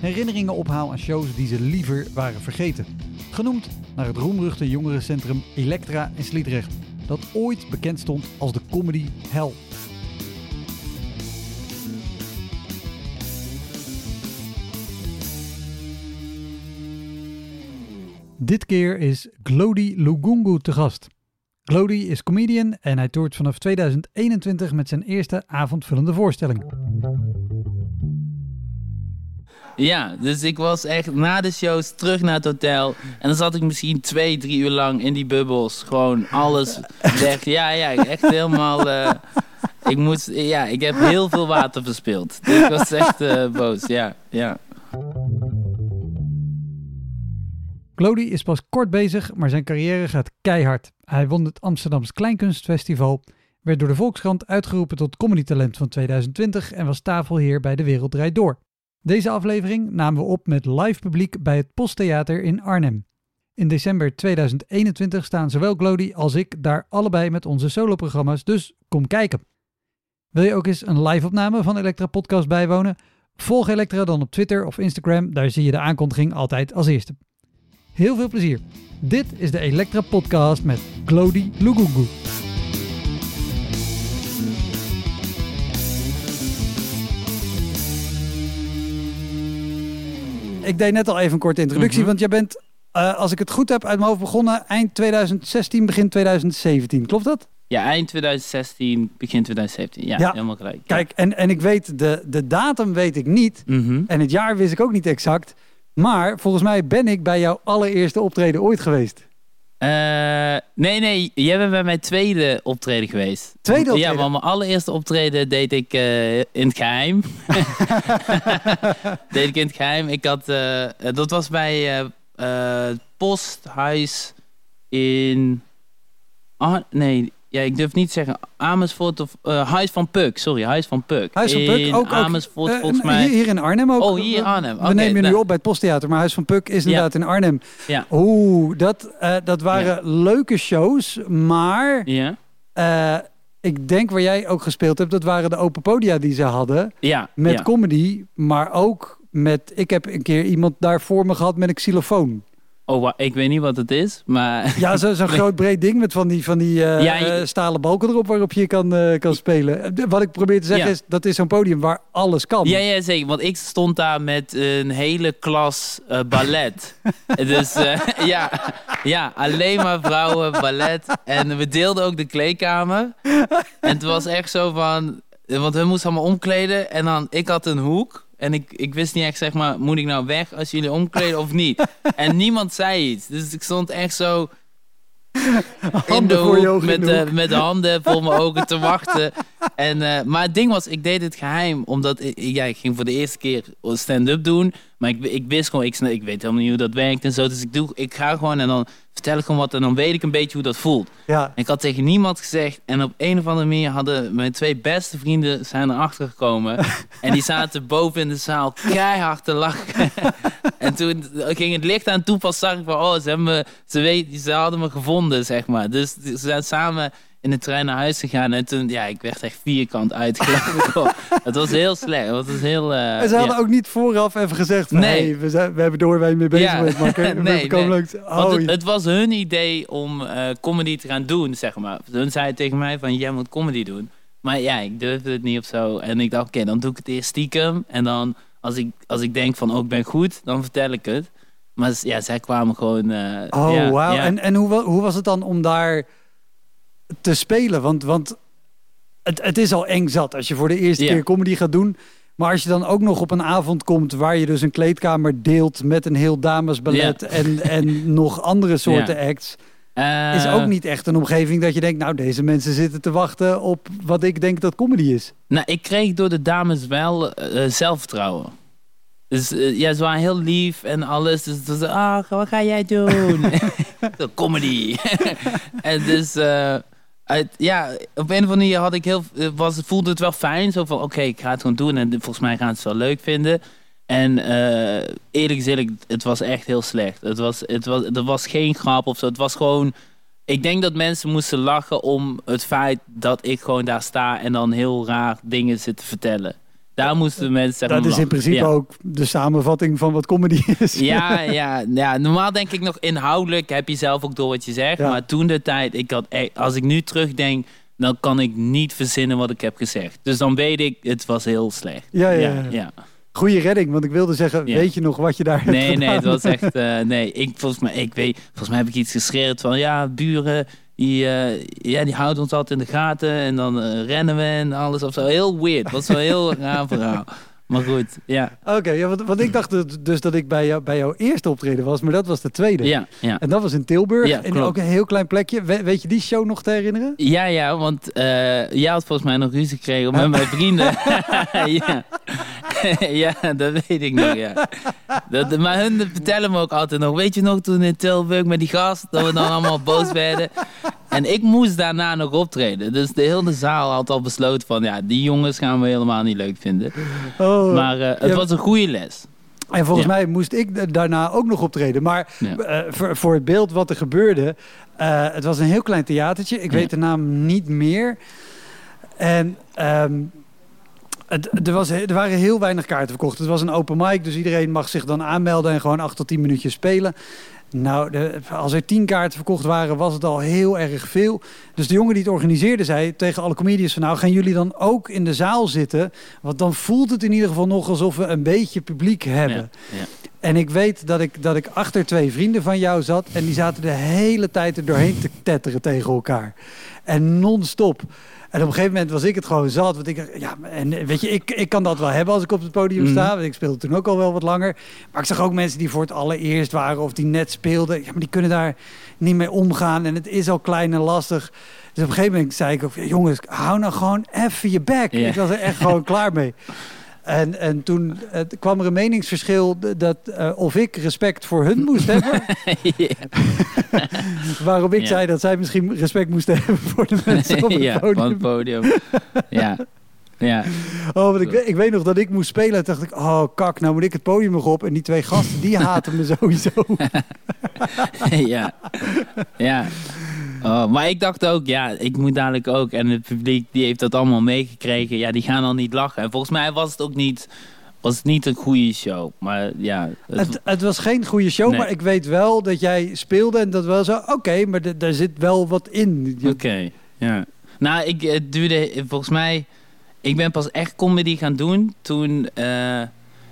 herinneringen ophaal aan shows die ze liever waren vergeten. Genoemd naar het roemruchte jongerencentrum Elektra in Sliedrecht, dat ooit bekend stond als de comedy hell. Dit keer is Glody Lugungu te gast. Glody is comedian en hij toert vanaf 2021 met zijn eerste avondvullende voorstelling. Ja, dus ik was echt na de shows terug naar het hotel. En dan zat ik misschien twee, drie uur lang in die bubbels. Gewoon alles weg. Ja, ja, echt helemaal... Uh, ik moest... Ja, ik heb heel veel water verspild. Dus ik was echt uh, boos, ja, ja. Glody is pas kort bezig, maar zijn carrière gaat keihard. Hij won het Amsterdams Kleinkunstfestival, werd door de Volkskrant uitgeroepen tot comedytalent van 2020 en was tafelheer bij De Wereld Draait Door. Deze aflevering namen we op met live publiek bij het Posttheater in Arnhem. In december 2021 staan zowel Glody als ik daar allebei met onze soloprogramma's, dus kom kijken. Wil je ook eens een live-opname van Elektra Podcast bijwonen? Volg Elektra dan op Twitter of Instagram, daar zie je de aankondiging altijd als eerste. Heel veel plezier. Dit is de Elektra Podcast met Glody Lugungu. Deed net al even een korte introductie, Mhm. want jij bent, eh, als ik het goed heb, uit mijn hoofd begonnen eind 2016, begin 2017. Klopt dat? Ja, eind 2016, begin 2017. Ja, Ja. helemaal gelijk. Kijk, en, en ik weet, de, de datum weet ik niet. Mhm. En het jaar wist ik ook niet exact. Maar volgens mij ben ik bij jouw allereerste optreden ooit geweest. Eh, nee, nee, jij bent bij mijn tweede optreden geweest. Tweede optreden? Ja, maar mijn allereerste optreden deed ik eh, in het geheim. deed ik in het geheim. Ik had, eh, dat was bij het posthuis in... Ah, nee, ja, ik durf niet te zeggen Amersfoort of... eh, Huis van Puk, sorry, Huis van Puk. Huis van Puk, in ook, ook Amersfoort eh, volgens mij. Hier in Arnhem ook. Oh, hier in Arnhem. We nemen je nu op bij het Posttheater, maar Huis van Puk is inderdaad in Arnhem. Ja. Oeh, dat, eh, dat waren leuke shows, maar Ja, ik denk waar jij ook gespeeld hebt, dat waren de open podia die ze hadden. ja. Met comedy, maar ook met... Ik heb een keer iemand daar voor me gehad met een xylofoon. Oh, ik weet niet wat het is, maar... Ja, zo- zo'n groot breed ding met van die, van die eh, Ja, je- eh, stalen balken erop waarop je kan, eh, kan spelen. Wat ik probeer te zeggen Ja. is, dat is zo'n podium waar alles kan. Ja, ja, zeker. Want ik stond daar met een hele klas ballet. dus ja, ja, alleen maar vrouwen, ballet. En we deelden ook de kleedkamer. En het was echt zo van... Want we moesten allemaal omkleden. En dan, ik had een hoek. En ik, ik wist niet echt, zeg maar, moet ik nou weg als jullie omkleden of niet? En niemand zei iets. Dus ik stond echt zo in Handen voor je met, de met de handen voor mijn ogen te wachten. En, eh, maar het ding was, ik deed het geheim, omdat ik, ja, ik ging voor de eerste keer stand-up doen. Maar ik, ik wist gewoon, ik, ik weet helemaal niet hoe dat werkt en zo. Dus ik, doe, ik ga gewoon en dan vertel ik gewoon wat en dan weet ik een beetje hoe dat voelt. Ja. En ik had tegen niemand gezegd. En op een of andere manier hadden mijn twee beste vrienden zijn erachter gekomen. en die zaten boven in de zaal keihard te lachen. en toen ging het licht aan toe pas zag ik van... Oh, ze, hebben me, ze, weet, ze hadden me gevonden, zeg maar. Dus ze zijn samen in de trein naar huis gegaan. En toen, ja, ik werd echt vierkant uitgelachen. het was heel slecht. Het was heel... eh, En ze hadden ja. ook niet vooraf even gezegd van, Nee. hey, we, zijn, we hebben door waar je mee bezig Ja. bent. We Nee, nee. Oh, het, het was hun idee om eh, comedy te gaan doen, zeg maar. Hun zei tegen mij van, jij moet comedy doen. Maar ja, ik durfde het niet of zo. En ik dacht, oké, dan doe ik het eerst stiekem. En dan, als ik, als ik denk van, oh, ik ben goed, dan vertel ik het. Maar ja, zij kwamen gewoon... eh, Oh, ja, wauw. En, en hoe, hoe was het dan om daar te spelen? Want, want het, het is al eng zat als je voor de eerste keer comedy gaat doen. Maar als je dan ook nog op een avond komt waar je dus een kleedkamer deelt met een heel damesballet en, en nog andere soorten acts. Eh, Is ook niet echt een omgeving dat je denkt, nou deze mensen zitten te wachten op wat ik denk dat comedy is. Nou, ik kreeg door de dames wel eh, zelfvertrouwen. Dus eh, ja, ze waren heel lief en alles. Dus ze zeiden, ah, wat ga jij doen? Comedy. en dus, eh, ja, op een of andere manier had ik heel, eh, was, voelde het wel fijn. Zo van, oké, ik ga het gewoon doen. En volgens mij gaan ze het wel leuk vinden. En eh, eerlijk gezegd, het was echt heel slecht. Het was, het was, er was geen grap of zo. Het was gewoon... Ik denk dat mensen moesten lachen om het feit dat ik gewoon daar sta en dan heel raar dingen zit te vertellen. Daar moesten mensen zeg Dat is in principe ja. ook de samenvatting van wat comedy is. Ja, ja, ja, normaal denk ik nog inhoudelijk heb je zelf ook door wat je zegt. Ja. Maar toen de tijd, ik had echt, als ik nu terugdenk, dan kan ik niet verzinnen wat ik heb gezegd. Dus dan weet ik, het was heel slecht. Ja, ja, ja. Goeie redding, want ik wilde zeggen, Ja. weet je nog wat je daar hebt Nee, nee, het was echt. eh, nee, ik, volgens, mij, ik weet, volgens mij heb ik iets geschreeuwd van ja, buren. Die, eh, ja, die houden ons altijd in de gaten en dan eh, rennen we en alles of zo. Heel weird. Wel een heel raar verhaal. Maar goed, ja. Oké, ja, want, want ik dacht dus dat ik bij, jou, bij jouw eerste optreden was, maar dat was de tweede. Ja, ja. En dat was in Tilburg, Ja, en klopt. ook een heel klein plekje. We- weet je die show nog te herinneren? Ja, ja, want eh jij had volgens mij nog ruzie gekregen met mijn vrienden. ja. ja, dat weet ik nog, ja. Dat, maar hun vertellen me ook altijd nog. Weet je nog toen in Tilburg met die gast, dat we dan allemaal boos werden? En ik moest daarna nog optreden. Dus de hele zaal had al besloten van, ja, die jongens gaan we helemaal niet leuk vinden. Oh, Maar eh, het Ja. was een goede les. en volgens ja. mij moest ik da- daarna ook nog optreden. Maar Ja. eh, voor, voor het beeld wat er gebeurde, eh, het was een heel klein theatertje. Ik weet de naam niet meer. En ehm, het, er, was, er waren heel weinig kaarten verkocht. Het was een open mic, dus iedereen mag zich dan aanmelden en gewoon acht tot tien minuutjes spelen. Nou, de, als er tien kaarten verkocht waren, was het al heel erg veel. Dus de jongen die het organiseerde zei tegen alle comedians van... nou, gaan jullie dan ook in de zaal zitten? Want dan voelt het in ieder geval nog alsof we een beetje publiek hebben. Ja, ja. En ik weet dat ik, dat ik achter twee vrienden van jou zat... en die zaten de hele tijd er doorheen te tetteren tegen elkaar. En non-stop. En op een gegeven moment was ik het gewoon zat. Want ik, dacht, ja, en weet je, ik, ik kan dat wel hebben als ik op het podium Mhm. sta. Want ik speelde toen ook al wel wat langer. Maar ik zag ook mensen die voor het allereerst waren of die net speelden. Ja, maar die kunnen daar niet mee omgaan. En het is al klein en lastig. Dus op een gegeven moment zei ik ook, jongens, hou nou gewoon even je bek. Ik was er echt gewoon klaar mee. En, en toen eh, kwam er een meningsverschil dat eh, of ik respect voor hun moest hebben. Ja. Waarop ik Ja. zei dat zij misschien respect moesten hebben voor de mensen op het ja, podium. van het podium. Ja, ja. Oh, want ik, weet- ik weet nog dat ik moest spelen. En dacht ik, oh kak, nou moet ik het podium nog op. En die twee gasten, die haten me sowieso. ja. ja. Oh, maar ik dacht ook, ja, ik moet dadelijk ook. En het publiek die heeft dat allemaal meegekregen. Ja, die gaan al niet lachen. En volgens mij was het ook niet, was het niet een goede show. Maar ja, het- Het, het was geen goede show, Nee. maar ik weet wel dat jij speelde. En dat wel zo, oké, maar daar zit wel wat in. Oké, ja. Nou, ik, het duurde volgens mij... Ik ben pas echt comedy gaan doen toen... eh,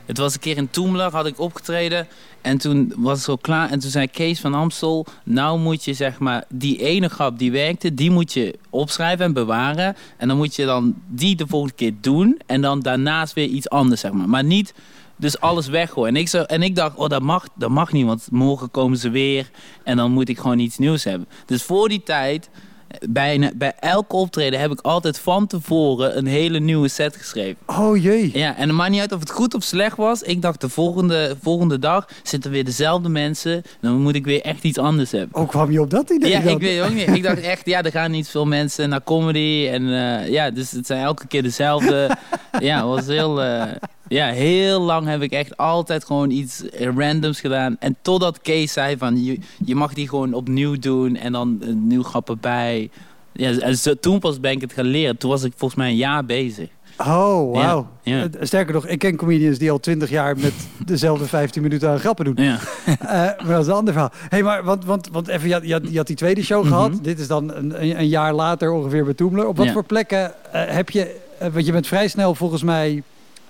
het was een keer in Toemler, had ik opgetreden. En toen was het zo klaar. En toen zei Kees van Amstel... Nou moet je zeg maar... Die ene grap die werkte, die moet je opschrijven en bewaren. En dan moet je dan die de volgende keer doen. En dan daarnaast weer iets anders, zeg maar. Maar niet... Dus alles weggooien. En ik, zo, en ik dacht, oh, dat mag, dat mag niet, want morgen komen ze weer. En dan moet ik gewoon iets nieuws hebben. Dus voor die tijd, bijna, bij elk optreden heb ik altijd van tevoren een hele nieuwe set geschreven. Oh jee. Ja, en het maakt niet uit of het goed of slecht was. Ik dacht, de volgende, volgende dag zitten weer dezelfde mensen. Dan moet ik weer echt iets anders hebben. Oh, kwam je op dat idee Ja, dan? ik weet ook niet. Ik dacht echt, ja, er gaan niet veel mensen naar comedy. En eh, ja, dus het zijn elke keer dezelfde. ja, het was heel... eh, ja, heel lang heb ik echt altijd gewoon iets randoms gedaan. En totdat Kees zei van, je, je mag die gewoon opnieuw doen. En dan een nieuw grap erbij. Ja, en zo, toen pas ben ik het gaan leren. Toen was ik volgens mij een jaar bezig. Oh, wauw. Ja, ja. Eh, Sterker nog, ik ken comedians die al twintig jaar met dezelfde 15 minuten aan grappen doen. Ja. Eh, maar dat is een ander verhaal. hey, maar want, want, want even, je had, je, had, die tweede show Mhm. gehad. Dit is dan een, een, jaar later ongeveer bij Toemler. Op wat voor plekken eh, heb je... eh, want je bent vrij snel volgens mij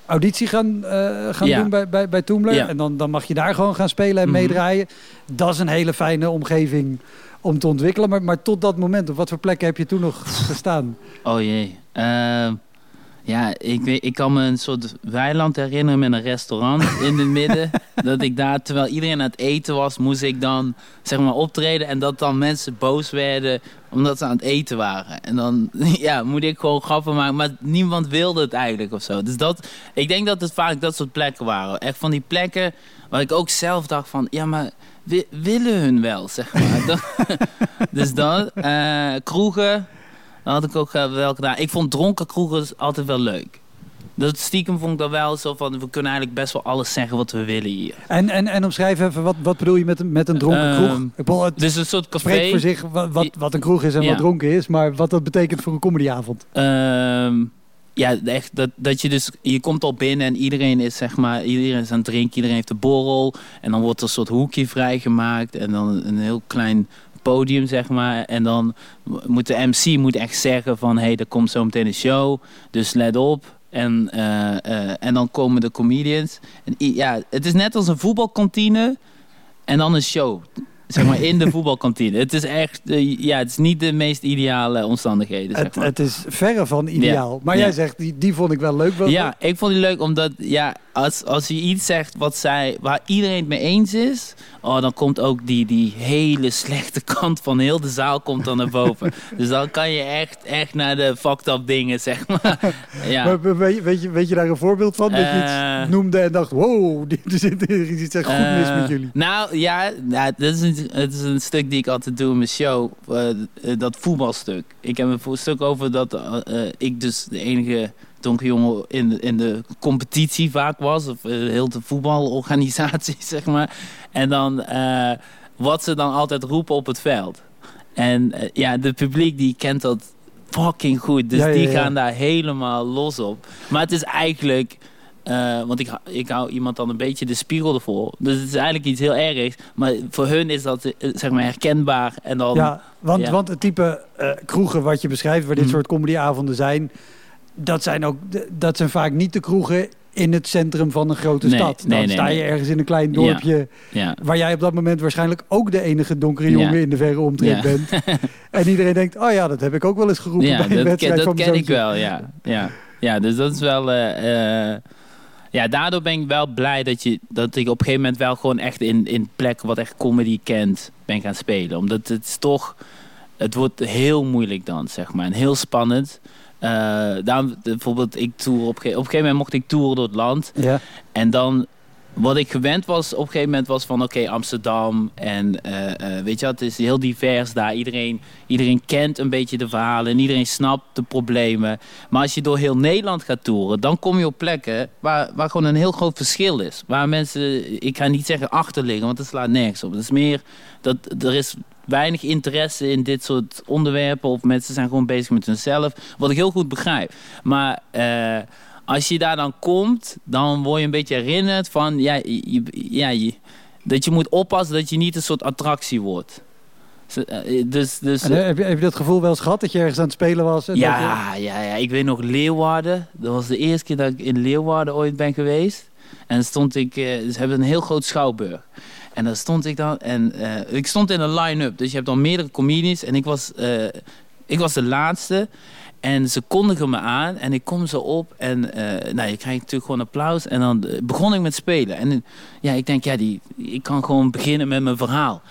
auditie gaan, eh, gaan Ja. doen bij, bij, bij Toomler. Ja. En dan, dan mag je daar gewoon gaan spelen en Mhm. meedraaien. Dat is een hele fijne omgeving om te ontwikkelen. Maar, maar tot dat moment, op wat voor plekken heb je toen nog gestaan? Oh jee. Ehm, ja, ik, weet, ik kan me een soort weiland herinneren met een restaurant in het midden. dat ik daar, terwijl iedereen aan het eten was, moest ik dan zeg maar optreden. En dat dan mensen boos werden omdat ze aan het eten waren. En dan ja, moet ik gewoon grappen maken. Maar niemand wilde het eigenlijk of zo. Dus dat, ik denk dat het vaak dat soort plekken waren. Echt van die plekken waar ik ook zelf dacht van... Ja, maar wi- willen hun wel, zeg maar. Dus dat. eh, kroegen. Dat had ik ook eh, wel gedaan. Ik vond dronken kroegen altijd wel leuk. Dat stiekem vond ik dat wel zo van... We kunnen eigenlijk best wel alles zeggen wat we willen hier. En, en, en omschrijf even, wat, wat bedoel je met, een- met een dronken Ehm, kroeg? Ik bedoel, het Dus een soort spreekt café. voor zich wat, wat, een kroeg is en Ja. wat dronken is. Maar wat dat betekent voor een comedyavond. Ehm, ja, echt, dat, dat je dus... Je komt al binnen en iedereen is zeg maar... Iedereen is aan het drinken, iedereen heeft een borrel. En dan wordt er een soort hoekje vrijgemaakt. En dan een heel klein podium, zeg maar. En dan moet de MC moet echt zeggen van... Hé, hey, er komt zo meteen een show. Dus let op. En, eh, eh, en dan komen de comedians. En, ja, het is net als een voetbalkantine. En dan een show. Zeg maar in de voetbalkantine. Het is echt... eh, ja, het is niet de meest ideale omstandigheden, zeg Het, maar. het is verre van ideaal. Maar Ja. jij zegt, die, die vond ik wel leuk. Wel- Ja, ik vond die leuk omdat ja, als, als je iets zegt wat zij, waar iedereen het mee eens is, oh, dan komt ook die, die hele slechte kant van heel de zaal komt dan naar boven. dus dan kan je echt, echt naar de fucked up dingen, zeg maar. ja. Maar weet, je- weet, je, weet je daar een voorbeeld van? Dat je Eh. iets noemde en dacht, wow, dit- er zit is iets echt goed mis Eh, met jullie. Nou ja, nou, dat is een, het is een stuk die ik altijd doe in mijn show. eh, eh, dat voetbalstuk. Ik heb een stuk over dat eh, eh, ik dus de enige donkere jongen in de, in de competitie vaak was. Of eh, heel de voetbalorganisatie, zeg maar. En dan eh, wat ze dan altijd roepen op het veld. En eh, ja, de publiek die kent dat fucking goed. Dus Ja, ja, die gaan daar helemaal los op. Maar het is eigenlijk... eh, want ik, hou- ik hou iemand dan een beetje de spiegel ervoor. Dus het is eigenlijk iets heel ergs. Maar voor hun is dat zeg maar herkenbaar. En dan, Ja, want, ja. want het type kroegen wat je beschrijft, waar dit Mhm. soort comedyavonden zijn, dat zijn ook dat zijn vaak niet de kroegen in het centrum van een grote Nee, stad. Dan nee, sta je ergens in een klein dorpje ja. waar jij op dat moment waarschijnlijk ook de enige donkere jongen in de verre omtrek Ja. bent. en iedereen denkt, oh ja, dat heb ik ook wel eens geroepen Ja, bij een dat, ken, wedstrijd dat van mijn ken ik wel, ja. ja. Ja, dus dat is wel... eh, eh, ja, daardoor ben ik wel blij dat, je, dat ik op een gegeven moment wel gewoon echt in, in plekken wat echt comedy kent ben gaan spelen. Omdat het is toch... Het wordt heel moeilijk dan, zeg maar. En heel spannend. Eh, daarom, bijvoorbeeld, ik tour op, op een gegeven moment mocht ik toeren door het land. Ja. En dan, wat ik gewend was op een gegeven moment was van oké, Amsterdam. En eh, eh, weet je wat, het is heel divers daar. Iedereen, iedereen kent een beetje de verhalen en iedereen snapt de problemen. Maar als je door heel Nederland gaat toeren, dan kom je op plekken waar, waar gewoon een heel groot verschil is. Waar mensen, ik ga niet zeggen achter liggen, want dat slaat nergens op. Het is meer dat er is weinig interesse in dit soort onderwerpen. Of mensen zijn gewoon bezig met hunzelf. Wat ik heel goed begrijp. Maar eh, als je daar dan komt, dan word je een beetje herinnerd van... Ja, je, ja, je, dat je moet oppassen dat je niet een soort attractie wordt. Eh, Dus, dus, En, eh, heb, je, heb je dat gevoel wel eens gehad dat je ergens aan het spelen was? en dat je- ja, ja, ja, ik weet nog Leeuwarden. Dat was de eerste keer dat ik in Leeuwarden ooit ben geweest. En stond ik, ze hebben een heel groot schouwburg. En daar stond ik dan en eh, ik stond in een line-up. Dus je hebt dan meerdere comedians en ik was, eh, ik was de laatste. En ze kondigen me aan en ik kom zo op en eh, nou, je krijgt natuurlijk gewoon applaus. En dan begon ik met spelen. En ja, ik denk, ja, die, ik kan gewoon beginnen met mijn verhaal.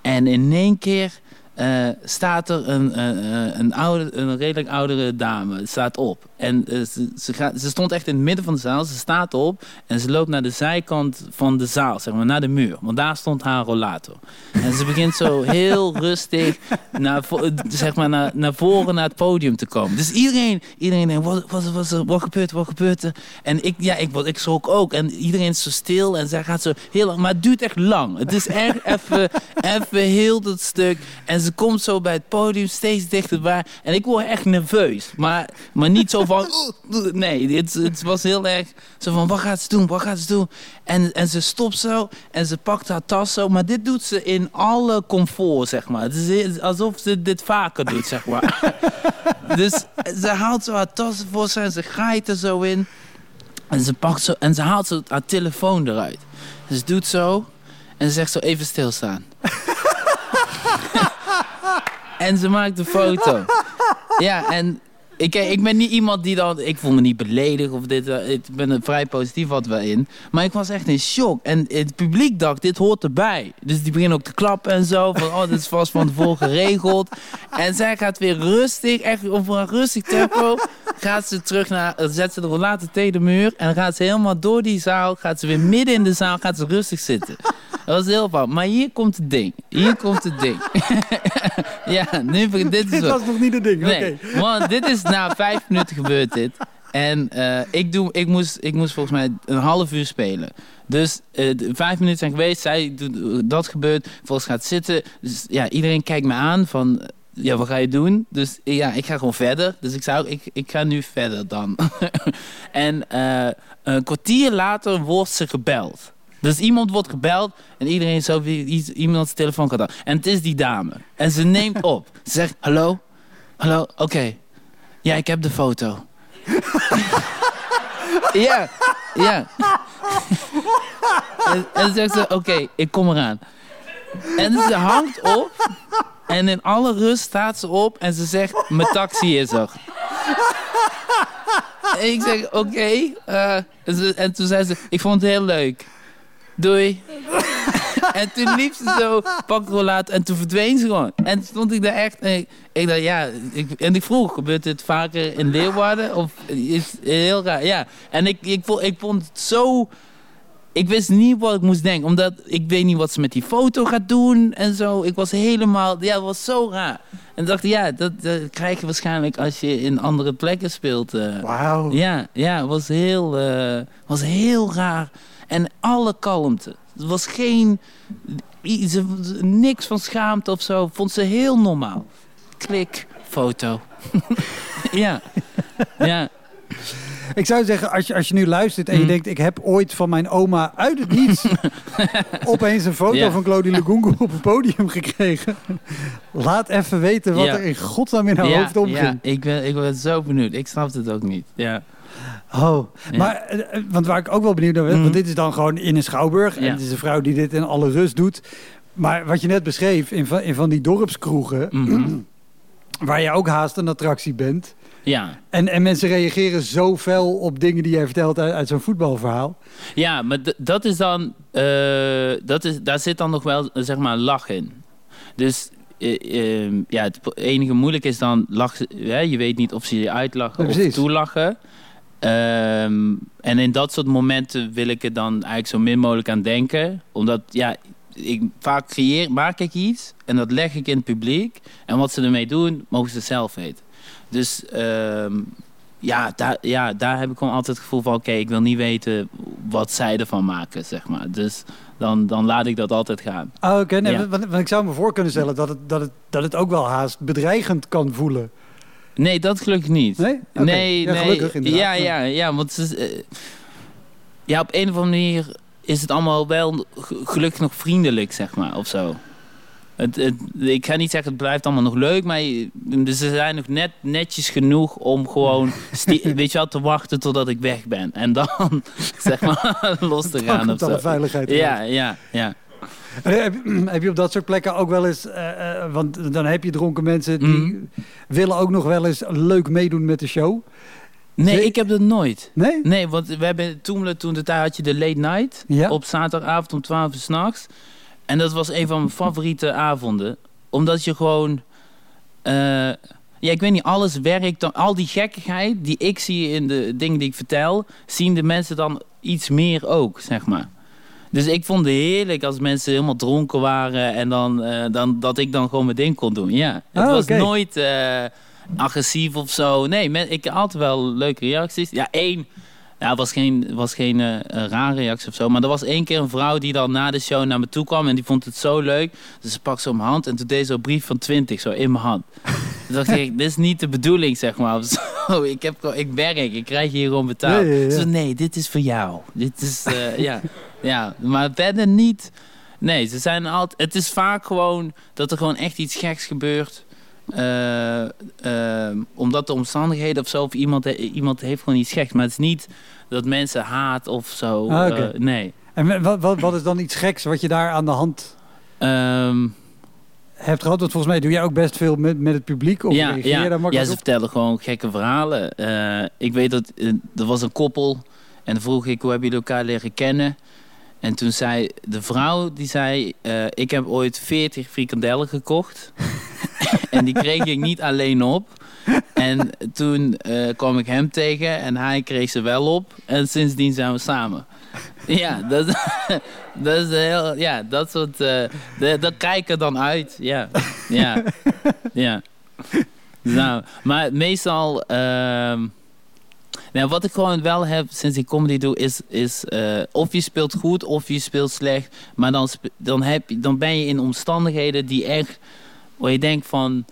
En in één keer eh, staat er een, eh, eh, een, oude, een redelijk oudere dame staat op. En ze, ze, gaat, ze stond echt in het midden van de zaal. Ze staat op en ze loopt naar de zijkant van de zaal, zeg maar, naar de muur. Want daar stond haar rollator. En ze begint zo heel rustig naar, zeg maar, naar, naar voren naar het podium te komen. Dus iedereen, iedereen denkt, wat, wat, wat, wat, wat gebeurt er, wat gebeurt? En ik, ja, ik, ik schrok ook. En iedereen is zo stil en zij gaat zo heel lang. Maar het duurt echt lang. Het is echt even, even heel dat stuk. En ze komt zo bij het podium steeds dichterbij. En ik word echt nerveus. Maar, maar niet zo van... "Oeh, Nee, het, het was heel erg zo van, wat gaat ze doen, wat gaat ze doen? En, en ze stopt zo en ze pakt haar tas zo. Maar dit doet ze in alle comfort, zeg maar. Het is alsof ze dit vaker doet, zeg maar. dus ze haalt zo haar tas voor en ze graait er zo in. En ze pakt zo en ze haalt zo haar telefoon eruit. Ze doet zo en ze zegt zo even stilstaan. En ze maakt een foto. Ja, en ik, ik ben niet iemand die dan... Ik voel me niet beledigd of dit. eh, Ik ben er vrij positief wat wel in. Maar ik was echt in shock. En het publiek dacht, dit hoort erbij. Dus die beginnen ook te klappen en zo. Van, oh, dit is vast van tevoren geregeld. En zij gaat weer rustig, echt op een rustig tempo... gaat ze terug naar... Zet ze de rollator tegen de muur. En dan gaat ze helemaal door die zaal. Gaat ze weer midden in de zaal, gaat ze rustig zitten. Dat was heel fout. Maar hier komt het ding. Hier komt het ding. ja, nu, dit is Dit was nog niet het ding, oké. Nee, want dit is na vijf minuten gebeurd dit. En eh, ik, doe, ik, moest, ik moest volgens mij een half uur spelen. Dus eh, vijf minuten zijn geweest. Zij doet eh, dat gebeurt. Volgens gaat zitten. Dus ja, iedereen kijkt me aan van... Ja, wat ga je doen? Dus ja, ik ga gewoon verder. Dus ik zou, ik, ik ga nu verder dan. en een kwartier later wordt ze gebeld. Dus iemand wordt gebeld en iedereen zo iets- iemands telefoon gaat aan. En het is die dame. En ze neemt op. Ze zegt: Hallo? Hallo? Oké. Ja, ik heb de foto. ja, ja. en, en zegt ze: Oké, ik kom eraan. En ze hangt op. En in alle rust staat ze op en ze zegt: Mijn taxi is er. En ik zeg: Oké. eh, en toen zei ze: Ik vond het heel leuk. Doei. en toen liep ze zo, pakte rollaat en toen verdween ze gewoon. En toen stond ik daar echt. En ik, ik dacht, ja. Ik, en ik vroeg: gebeurt dit vaker in Leeuwarden? Of is heel raar? Ja. En ik, ik, vond, ik vond het zo. Ik wist niet wat ik moest denken, omdat ik weet niet wat ze met die foto gaat doen en zo. Ik was helemaal, ja, het was zo raar. En dacht, ja, dat, dat krijg je waarschijnlijk als je in andere plekken speelt. eh. Wauw. Ja, ja, het was heel, eh, was heel raar. En alle kalmte. Er was geen, iets, niks van schaamte of zo. Vond ze heel normaal. Klik, foto. ja, ja. Ik zou zeggen, als je, als je nu luistert en je Mm. denkt... ik heb ooit van mijn oma uit het niets... opeens een foto Ja. van Claudie Lugungu op het podium gekregen. Laat even weten wat er in godsnaam in haar ja, hoofd omging. ja, ik ben, ik ben zo benieuwd. Ik snap het ook niet. Ja. Oh, Ja. maar eh, eh, want waar ik ook wel benieuwd naar ben, Mhm. want dit is dan gewoon in een schouwburg en het is een vrouw die dit in alle rust doet. Maar wat je net beschreef in van, in van die dorpskroegen, Mhm. waar je ook haast een attractie bent. ja. En, en mensen reageren zo fel op dingen die jij vertelt uit, uit zo'n voetbalverhaal. Ja, maar dat is dan, eh, dat is, daar zit dan nog wel zeg maar lach in. Dus eh, ehm, ja, het enige moeilijk is dan lach, hè, je weet niet of ze je uitlachen Ja, of toelachen. Ehm, en in dat soort momenten wil ik er dan eigenlijk zo min mogelijk aan denken, omdat ja, ik, vaak creëer, maak ik iets en dat leg ik in het publiek. En wat ze ermee doen, mogen ze zelf weten. Dus ehm, ja, daar, ja, daar heb ik gewoon altijd het gevoel van... oké, ik wil niet weten wat zij ervan maken, zeg maar. Dus dan, dan laat ik dat altijd gaan. Ah, Oké, nee, Ja. want, want ik zou me voor kunnen stellen dat het, dat, het, dat het ook wel haast bedreigend kan voelen. Nee, dat gelukkig niet. Nee? Nee, Ja, nee. gelukkig inderdaad. Ja, ja, ja, want eh, ja, op een of andere manier is het allemaal wel ge- gelukkig nog vriendelijk, zeg maar, of zo. Het, het, ik ga niet zeggen het blijft allemaal nog leuk, maar je- dus ze zijn nog net netjes genoeg om gewoon weet je wel, te wachten totdat ik weg ben. En dan zeg maar los te Dan gaan of alle zo. veiligheid Ja, ja, ja. Eh, Heb, je op dat soort plekken ook wel eens... eh, eh, want dan heb je dronken mensen die Mhm. willen ook nog wel eens leuk meedoen met de show. Nee, ik heb dat nooit. Nee? Nee, want we hebben toen, toen de tijd had je de late night Ja. op zaterdagavond om 12 uur s'nachts. En dat was een van mijn favoriete avonden. Omdat je gewoon. eh, ja, ik weet niet, alles werkt dan. Al die gekkigheid die ik zie in de dingen die ik vertel, zien de mensen dan iets meer ook, zeg maar. Dus ik vond het heerlijk als mensen helemaal dronken waren en dan, eh, dan dat ik dan gewoon mijn ding kon doen. Ja, het Oh, was nooit eh, agressief of zo. Nee, men, ik had altijd wel leuke reacties. Ja, één. Ja, het was geen, was geen eh, rare reactie of zo. Maar er was één keer een vrouw die dan na de show naar me toe kwam. En die vond het zo leuk. Dus ze pakte mijn hand. En toen deed ze een brief van 20 zo in mijn hand. Toen dacht ik, dit is niet de bedoeling, zeg maar. Zo. Ik, heb, ik werk, ik krijg hier gewoon betaald. Ja, ja. Ze nee, dit is voor jou. Dit is, ja. ja. Maar verder niet. Nee, ze zijn altijd... Het is vaak gewoon dat er gewoon echt iets geks gebeurt. eh, eh, omdat de omstandigheden of zo, of iemand, iemand heeft gewoon iets geks. Maar het is niet dat mensen haat of zo. Ah, eh, nee. En wat, wat, wat is dan iets geks wat je daar aan de hand Ehm, hebt gehad? Want volgens mij doe jij ook best veel met, met het publiek. Of ja, reageer ja. daar ja, ze op? vertellen gewoon gekke verhalen. Ik weet dat er was een koppel en dan vroeg ik hoe hebben jullie elkaar leren kennen. En toen zei de vrouw, die zei, eh, ik heb ooit 40 frikandellen gekocht. en die kreeg ik niet alleen op. En toen eh, kwam ik hem tegen en hij kreeg ze wel op. En sindsdien zijn we samen. Ja, dat, dat is heel, ja, dat soort, de- dat kijken dan uit. Ja, ja, ja. Nou, maar meestal, ehm, nou, wat ik gewoon wel heb sinds ik comedy doe, is, is eh, of je speelt goed of je speelt slecht. Maar dan, dan, heb dan ben je in omstandigheden die echt, waar je denkt van,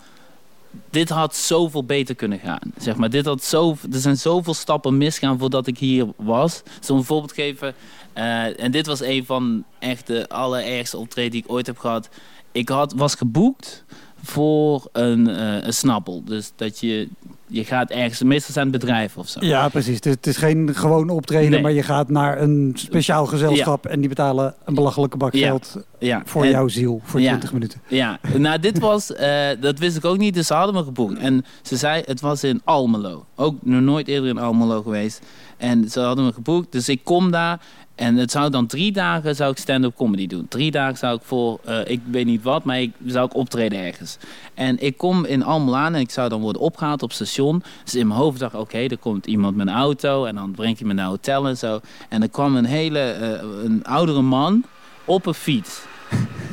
dit had zoveel beter kunnen gaan. Zeg maar, dit had zo, er zijn zoveel stappen misgaan voordat ik hier was. Zal een voorbeeld geven. eh, en dit was een van echt de allerergste optreden die ik ooit heb gehad. Ik had, was geboekt voor een, eh, een snappel. Dus dat je, je gaat ergens, meestal zijn het bedrijven of zo. Ja, precies. Het is, het is geen gewoon optreden, Nee. maar je gaat naar een speciaal gezelschap en die betalen een belachelijke bak Ja. geld Ja, voor en- jouw ziel voor Ja. 20 minuten. Ja, nou dit was, eh, dat wist ik ook niet, dus ze hadden me geboekt. En ze zei, het was in Almelo. Ook nog nooit eerder in Almelo geweest. En ze hadden me geboekt, dus ik kom daar. En het zou dan drie dagen zou ik stand-up comedy doen. Drie dagen zou ik voor, eh, ik weet niet wat, maar ik zou ik optreden ergens. En ik kom in Almelo aan en ik zou dan worden opgehaald op station. Dus in mijn hoofd dacht ik, oké, er komt iemand met een auto. En dan brengt hij me naar hotel en zo. En er kwam een hele, eh, een oudere man op een fiets.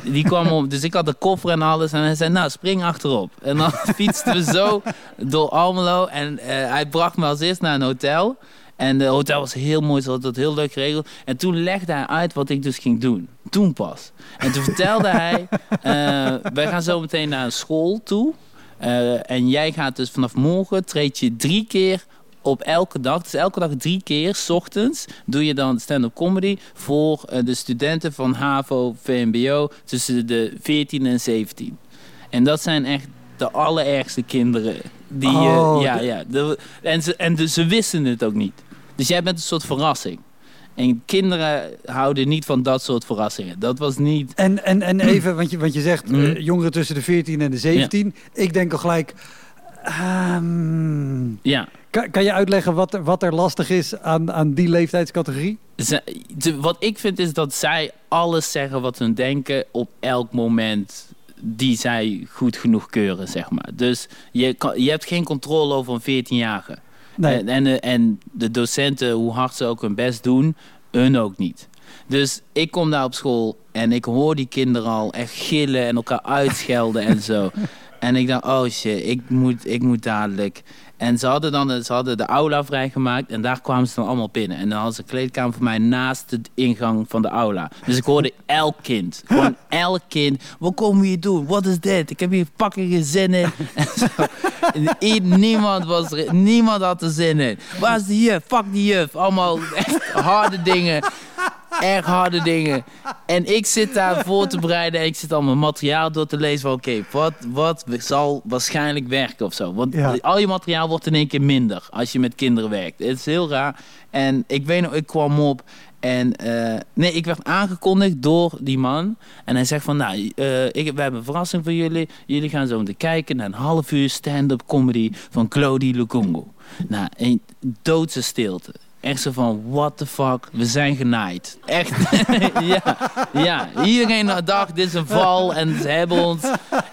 Die kwam op, dus ik had de koffer en alles. En hij zei, nou, spring achterop. En dan fietsten we zo door Almelo. En eh, hij bracht me als eerst naar een hotel. En de hotel was heel mooi, ze hadden dat heel leuk geregeld. En toen legde hij uit wat ik dus ging doen. Toen pas. En toen vertelde hij, eh, wij gaan zo meteen naar een school toe. Eh, en jij gaat dus vanaf morgen, treed je drie keer op elke dag, dus elke dag drie keer, s ochtends, doe je dan stand-up comedy voor eh, de studenten van HAVO, VMBO tussen de 14 en 17. En dat zijn echt de allerergste kinderen. Die, Oh, ja, ja. De- en ze, en dus ze wisten het ook niet. Dus jij bent een soort verrassing. En kinderen houden niet van dat soort verrassingen. Dat was niet... En, en, en even, want je, want je zegt Mm. eh, jongeren tussen de 14 en de 17. Ik denk al gelijk. ehm, Ja, kan, kan je uitleggen wat er, wat er lastig is aan, aan die leeftijdscategorie? De- wat ik vind is dat zij alles zeggen wat hun denken op elk moment die zij goed genoeg keuren, zeg maar. Dus je, kan, je hebt geen controle over een 14-jarige. Nee. En, en, de- en de docenten, hoe hard ze ook hun best doen, hun ook niet. Dus ik kom daar op school en ik hoor die kinderen al echt gillen en elkaar uitschelden en zo. En ik dacht, oh shit, ik moet, ik moet dadelijk. En ze hadden dan ze hadden de aula vrijgemaakt en daar kwamen ze dan allemaal binnen. En dan hadden ze een kleedkamer voor mij naast de ingang van de aula. Dus ik hoorde elk kind, gewoon elk kind. Wat komen we hier doen? Wat is dit? Ik heb hier fucking geen zin in. En zo. En niemand, was er, niemand had er zin in. Waar is die juf? Fuck die juf. Allemaal echt harde dingen. Erg harde dingen. En ik zit daar voor te bereiden en ik zit al mijn materiaal door te lezen van oké, wat, wat zal waarschijnlijk werken of zo. Want Ja. al je materiaal wordt in één keer minder als je met kinderen werkt. Het is heel raar. En ik weet nog, ik kwam op en eh, nee, ik werd aangekondigd door die man. En hij zegt van, nou, eh, ik, we hebben een verrassing voor jullie. Jullie gaan zo meteen kijken naar een half uur stand-up comedy van Claudie Lukungu. Nou, een doodse stilte. Echt zo van, what the fuck, we zijn genaaid. Echt, ja, ja. Iedereen dacht, dit is een val en ze hebben ons.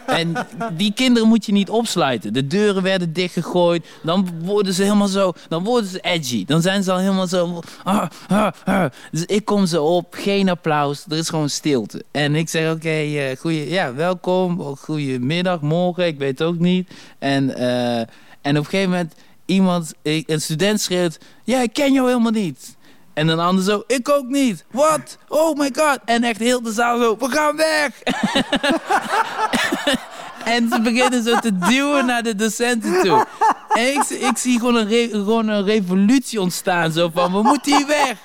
En die kinderen moet je niet opsluiten. De deuren werden dichtgegooid. Dan worden ze helemaal zo, dan worden ze edgy. Dan zijn ze al helemaal zo, ah, ah, ah. Dus ik kom ze op, geen applaus, er is gewoon stilte. En ik zeg, oké, eh, goeie, ja, welkom, goedemiddag, morgen, ik weet het ook niet. En, eh, en op een gegeven moment, iemand, een student schreeuwt, ja, ik ken jou helemaal niet. En een ander zo, ik ook niet. Wat? Oh my god. En echt heel de zaal zo, we gaan weg. en ze beginnen zo te duwen naar de docenten toe. En ik, zie gewoon een, re- gewoon een revolutie ontstaan. Zo van, we moeten hier weg.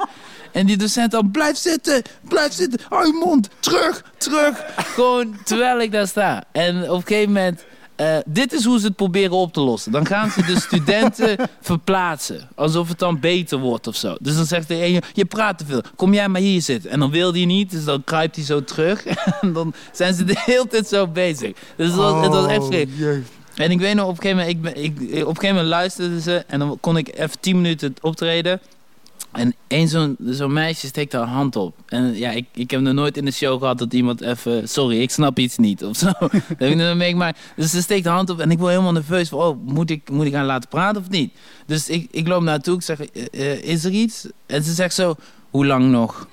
En die docent dan, blijf zitten, blijf zitten. Hou je mond, terug, terug. Gewoon terwijl ik daar sta. En op een gegeven moment... eh, dit is hoe ze het proberen op te lossen. Dan gaan ze de studenten verplaatsen. Alsof het dan beter wordt of zo. Dus dan zegt de een, je praat te veel. Kom jij maar hier zitten. En dan wil hij niet, dus dan kruipt hij zo terug. En dan zijn ze de hele tijd zo bezig. Dus het was, het was echt Oh, vreemd. jeugd. En ik weet nog, op een gegeven moment, ik, ik, op een gegeven moment luisterden ze en dan kon ik even 10 minuten optreden. En één zo'n zo'n meisje steekt haar hand op. En ja, ik, ik heb nog nooit in de show gehad dat iemand even... Sorry, ik snap iets niet of zo. heb ik nog meegemaakt. Dus ze steekt haar hand op en ik word helemaal nerveus. Van, oh, moet ik, moet ik haar laten praten of niet? Dus ik, ik loop naartoe, ik zeg, eh, eh, is er iets? En ze zegt zo, hoe lang nog?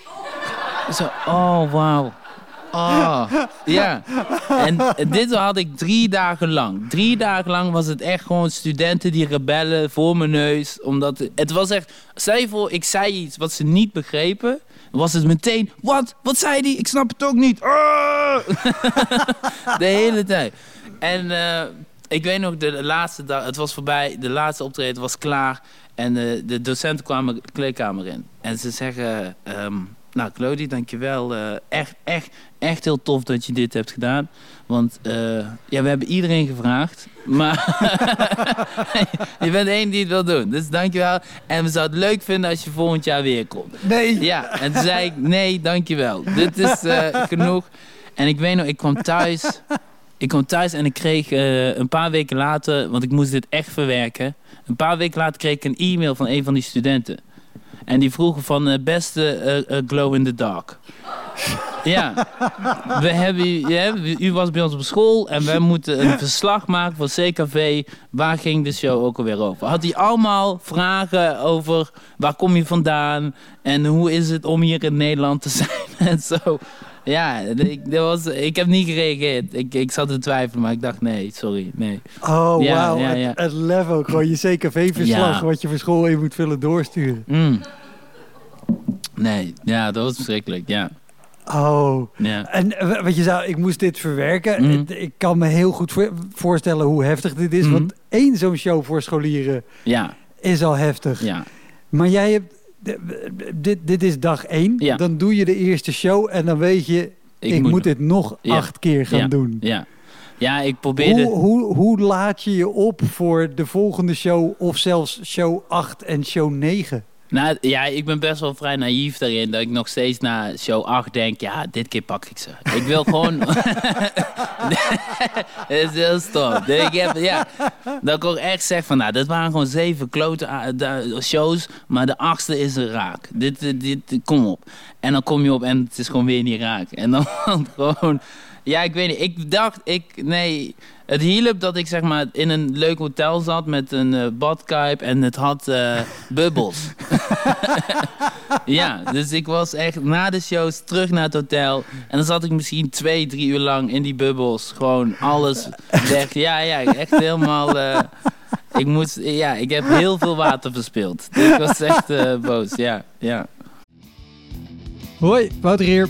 Zo, oh, wauw. Oh, ja. En dit had ik drie dagen lang. Drie dagen lang was het echt gewoon studenten die rebellen voor mijn neus. Omdat het was echt... Stel je voor, ik zei iets wat ze niet begrepen. Was het meteen... Wat? Wat zei die? Ik snap het ook niet. Ah! de hele tijd. En eh, ik weet nog, de laatste dag... Het was voorbij. De laatste optreden was klaar. En eh, de docenten kwamen de kleedkamer in. En ze zeggen... ehm, nou, Claudie, dankjewel. eh echt, echt, echt heel tof dat je dit hebt gedaan. Want eh, ja, we hebben iedereen gevraagd. Maar je bent één die het wil doen. Dus dankjewel. En we zouden het leuk vinden als je volgend jaar weer komt. Nee. Ja, en toen zei ik, nee, dankjewel. Dit is eh, genoeg. En ik weet nog, ik kwam thuis. Ik kwam thuis en ik kreeg een paar weken later, want ik moest dit echt verwerken. Een paar weken later kreeg ik een e-mail van een van die studenten. En die vroegen van, eh, beste eh, glow in the dark. Ja, we hebben, ja, u was bij ons op school en wij moeten een verslag maken voor CKV. Waar ging de show ook alweer over? Had hij allemaal vragen over waar kom je vandaan en hoe is het om hier in Nederland te zijn en zo. Ja, ik, dat was, ik heb niet gereageerd. Ik, ik zat te twijfelen, maar ik dacht nee, sorry, nee. Oh, Ja, wauw. ja, Het, ja. het level. Gewoon je CKV-verslag wat je voor school in moet vullen doorsturen. Mm. Nee, ja, dat was verschrikkelijk, ja. Oh. ja. En eh, wat je zou, ik moest dit verwerken. Het- Ik kan me heel goed voor- voorstellen hoe heftig dit is. Mhm. Want één zo'n show voor scholieren Ja, is al heftig. ja. Maar jij hebt, dit, dit is dag één. Ja. Dan doe je de eerste show en dan weet je, ik, moet, dit nog Ja. acht keer gaan Ja. doen. Ja. Ja, ik probeerde... Hoe, hoe, hoe laat je je op voor de volgende show of zelfs show 8 en show 9? Nou ja, ik ben best wel vrij naïef daarin. Dat ik nog steeds na show 8 denk, ja, dit keer pak ik ze. Ik wil gewoon... Het is heel stom. Dus Ik heb, ja, dat ik ook echt zeg van, nou, dat waren gewoon zeven klote da- shows, maar de achtste is er raak. Dit, dit, dit- kom op. En dan kom je op en het is gewoon weer niet raak. En dan gewoon... Ja, ik weet niet. Ik dacht, ik, nee, het hielp dat ik zeg maar in een leuk hotel zat met een eh, badkuip en het had eh, bubbels. ja, dus ik was echt na de shows terug naar het hotel en dan zat ik misschien twee, drie uur lang in die bubbels. Gewoon alles weg. Ja, ja, echt helemaal... eh, ik moest, ja, ik heb heel veel water verspild. Dus ik was echt eh, boos, ja, ja. Hoi, Wouter hier.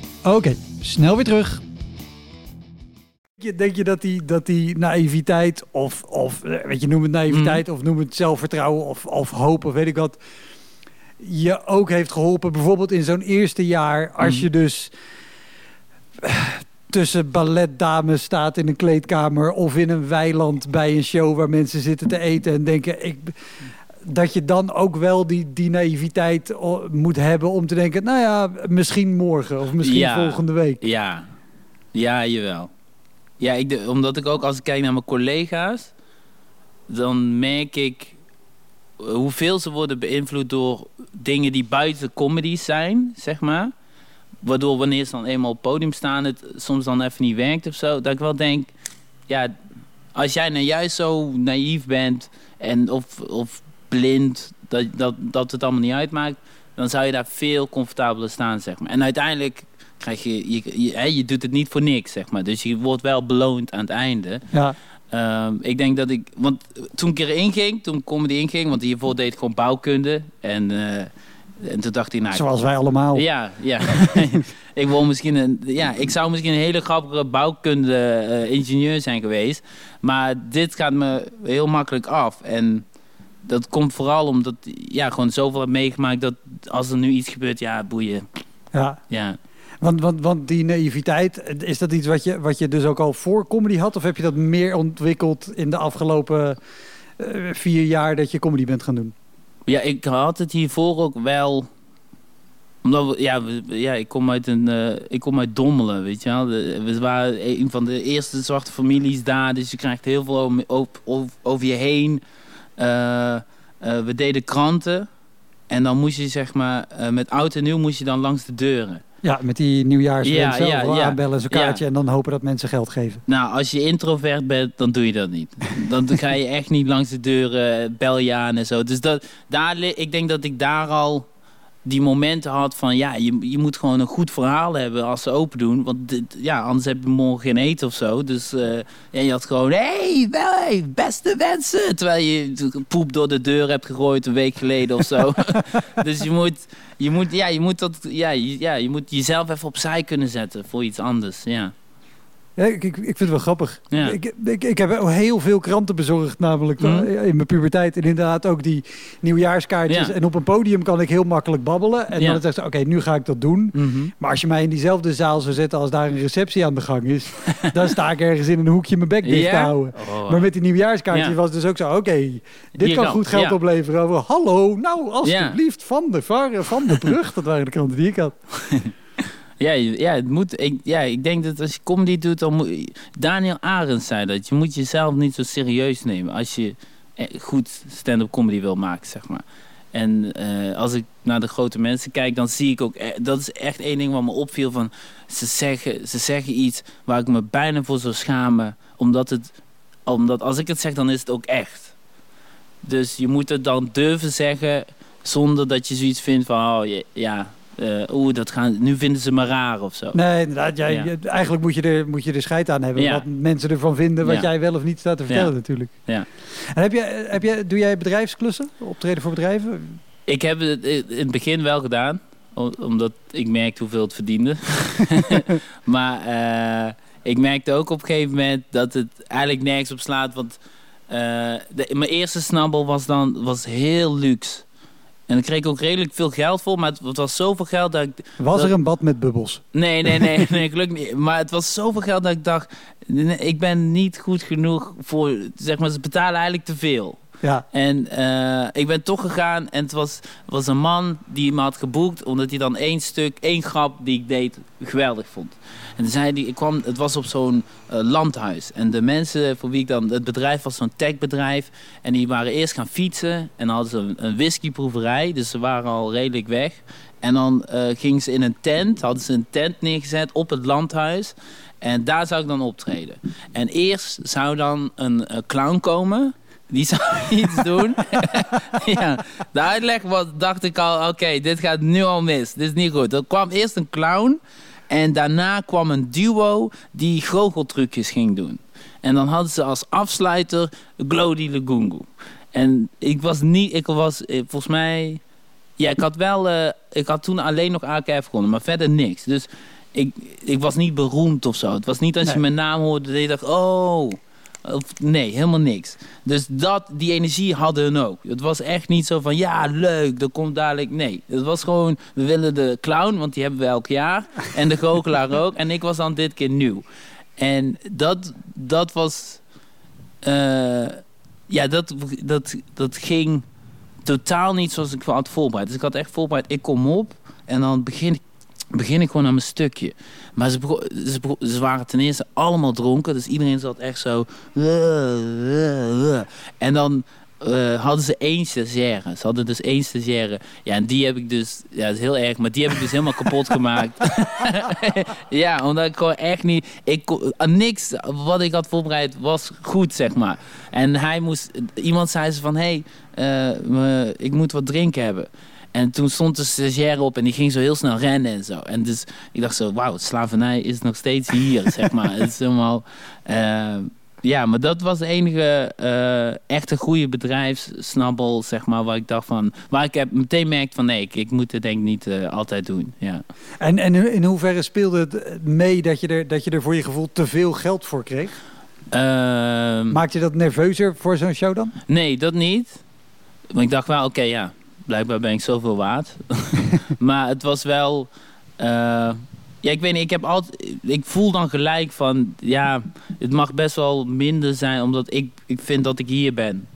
Oké, snel weer terug. Denk je dat die, dat die naïviteit, of, of eh, weet je, noem het naïviteit, of noem het zelfvertrouwen, of, of hoop, of weet ik wat, je ook heeft geholpen, bijvoorbeeld in zo'n eerste jaar, als Mhm. je dus eh, tussen balletdames staat in een kleedkamer of in een weiland bij een show waar mensen zitten te eten en denken, ik, dat je dan ook wel die, die naïviteit moet hebben om te denken, nou ja, misschien morgen of misschien Ja. volgende week. Ja, ja, jawel. Ja, ik, de- omdat ik ook als ik kijk naar mijn collega's, dan merk ik hoeveel ze worden beïnvloed door dingen die buiten comedies zijn, zeg maar. Waardoor wanneer ze dan eenmaal op het podium staan, het soms dan even niet werkt of zo. Dat ik wel denk, ja, als jij nou juist zo naïef bent en of, of blind, dat, dat, dat het allemaal niet uitmaakt, dan zou je daar veel comfortabeler staan, zeg maar. En uiteindelijk krijg je, je, je, hè, je doet het niet voor niks, zeg maar. Dus je wordt wel beloond aan het einde. Ja, Ehm, ik denk dat ik... Want toen ik erin ging, toen comedy inging... Want hiervoor deed ik gewoon bouwkunde. En, eh, en toen dacht hij... Nou, Zoals wij allemaal. Ja, ja. ik, wil misschien een, ja, ik zou misschien een hele grappige bouwkunde-ingenieur zijn geweest. Maar dit gaat me heel makkelijk af. En dat komt vooral omdat ja, gewoon zoveel heb meegemaakt... dat als er nu iets gebeurt, ja, boeien. Ja. Ja. Want, want, want die naïviteit, is dat iets wat je, wat je dus ook al voor comedy had? Of heb je dat meer ontwikkeld in de afgelopen eh, vier jaar dat je comedy bent gaan doen? Ja, ik had het hiervoor ook wel... Omdat we, ja, we- ja, ik kom uit een, eh, ik kom uit Dommelen, weet je wel. De- we waren een van de eerste zwarte families daar, dus je krijgt heel veel over, over je heen. Eh, eh, we deden kranten en dan moest je zeg maar, eh, met oud en nieuw moest je dan langs de deuren. Ja, met die nieuwjaarswens Ja, ja, aanbellen, zo'n kaartje Ja. en dan hopen dat mensen geld geven. Nou, als je introvert bent, dan doe je dat niet. Dan ga je echt niet langs de deuren, bel je aan en zo. Dus dat, daar, ik denk dat ik daar al die momenten had van... ja, je, je moet gewoon een goed verhaal hebben als ze open doen. Want dit, ja, anders heb je morgen geen eten of zo. Dus eh, ja, je had gewoon... wel, hey, beste wensen! Terwijl je poep door de deur hebt gegooid een week geleden of zo. dus je moet, je, moet, ja, je, moet dat, ja, ja, je moet jezelf even opzij kunnen zetten voor iets anders. Ja. Ja, ik, ik, vind het wel grappig. Ja. Ik, ik, ik heb heel veel kranten bezorgd, namelijk Mhm. eh, in mijn puberteit. En inderdaad ook die nieuwjaarskaartjes. Ja. En op een podium kan ik heel makkelijk babbelen. En dan zegt ze, oké, nu ga ik dat doen. Mhm. Maar als je mij in diezelfde zaal zou zetten als daar een receptie aan de gang is, dan sta ik ergens in een hoekje mijn bek dicht te houden. Oh. Maar met die nieuwjaarskaartjes Ja. was het dus ook zo, oké, dit Hier kan goed geld opleveren. Hallo, nou alsjeblieft, van, de, var- van de brug. Dat waren de kranten die ik had. Ja, ja, het moet, ik, ja, ik denk dat als je comedy doet, dan moet... Daniel Arends zei dat. Je moet jezelf niet zo serieus nemen als je eh, goed stand-up comedy wil maken, zeg maar. En eh, als ik naar de grote mensen kijk, dan zie ik ook... eh, dat is echt één ding wat me opviel van... Ze zeggen, ze zeggen iets waar ik me bijna voor zou schamen. Omdat, het, omdat als ik het zeg, dan is het ook echt. Dus je moet het dan durven zeggen zonder dat je zoiets vindt van... Oh, ja, eh, oeh, dat gaan, nu vinden ze me raar of zo. Nee, inderdaad. Jij, Ja. eigenlijk moet je, er, moet je er scheid aan hebben. Ja. Wat mensen ervan vinden, wat Ja. jij wel of niet staat te vertellen natuurlijk. Ja. En heb je, heb je, doe jij bedrijfsklussen? Optreden voor bedrijven? Ik heb het in het begin wel gedaan, om- omdat ik merkte hoeveel het verdiende. maar eh, ik merkte ook op een gegeven moment dat het eigenlijk nergens op slaat. Want eh, de, mijn eerste snabbel was dan was heel luxe. En daar kreeg ik ook redelijk veel geld voor, maar het, het was zoveel geld dat ik... Was Dat- er een bad met bubbels? Nee, nee, nee, nee, gelukkig niet. Maar het was zoveel geld dat ik dacht, nee, ik ben niet goed genoeg voor... Zeg maar, ze betalen eigenlijk te veel. Ja. En eh, ik ben toch gegaan en het was, was een man die me had geboekt omdat hij dan één stuk, één grap die ik deed geweldig vond. Zei hij, ik kwam, het was op zo'n eh, landhuis. En de mensen voor wie ik dan, het bedrijf was zo'n techbedrijf. En die waren eerst gaan fietsen en dan hadden ze een, een whiskyproeverij. Dus ze waren al redelijk weg. En dan eh, gingen ze in een tent, hadden ze een tent neergezet op het landhuis. En daar zou ik dan optreden. En eerst zou dan een eh, clown komen. Die zou iets doen. ja, de uitleg was, dacht ik al, oké, dit gaat nu al mis. Dit is niet goed. Er kwam eerst een clown. En daarna kwam een duo die goocheltrucjes ging doen. En dan hadden ze als afsluiter Glody Lagungu. En ik was niet, ik was eh, volgens mij... Ja, ik had wel, eh, ik had toen alleen nog AKF gewonnen, maar verder niks. Dus ik, ik was niet beroemd of zo. Het was niet als je mijn naam hoorde dat je dacht, oh... Of, nee, helemaal niks. Dus dat, die energie hadden hun ook. Het was echt niet zo van, ja, leuk, er komt dadelijk... Nee, het was gewoon, we willen de clown, want die hebben we elk jaar. En de goochelaar ook. En ik was dan dit keer nieuw. En dat, dat was... eh, ja, dat, dat, dat ging totaal niet zoals ik had voorbereid. Dus ik had echt voorbereid, ik kom op en dan begin, begin ik gewoon aan mijn stukje. Maar ze, ze, waren ten eerste allemaal dronken, dus iedereen zat echt zo... En dan eh, hadden ze één stagiaire. Ze hadden dus één stagiaire. Ja, en die heb ik dus... Ja, dat is heel erg, maar die heb ik dus helemaal kapot gemaakt. ja, omdat ik gewoon echt niet... Ik, niks wat ik had voorbereid was goed, zeg maar. En hij moest... Iemand zei ze van... Hé, hey, eh, ik moet wat drinken hebben. En toen stond de stagiaire op en die ging zo heel snel rennen en zo. En dus ik dacht zo, wauw, slavernij is nog steeds hier, zeg maar. Het is helemaal... eh, ja, maar dat was de enige uh, echte goede bedrijfssnabbel, zeg maar, waar ik dacht van, waar ik heb meteen merkt van nee, ik, ik moet het denk ik niet uh, altijd doen. Ja. En, en in hoeverre speelde het mee dat je, er, dat je er voor je gevoel te veel geld voor kreeg? Uh, Maakt je dat nerveuzer voor zo'n show dan? Nee, dat niet. Maar ik dacht wel, oké, ja, blijkbaar ben ik zoveel waard. maar het was wel... Uh, ja, ik weet niet, ik heb altijd... Ik voel dan gelijk van, ja, het mag best wel minder zijn... omdat ik, ik vind dat ik hier ben.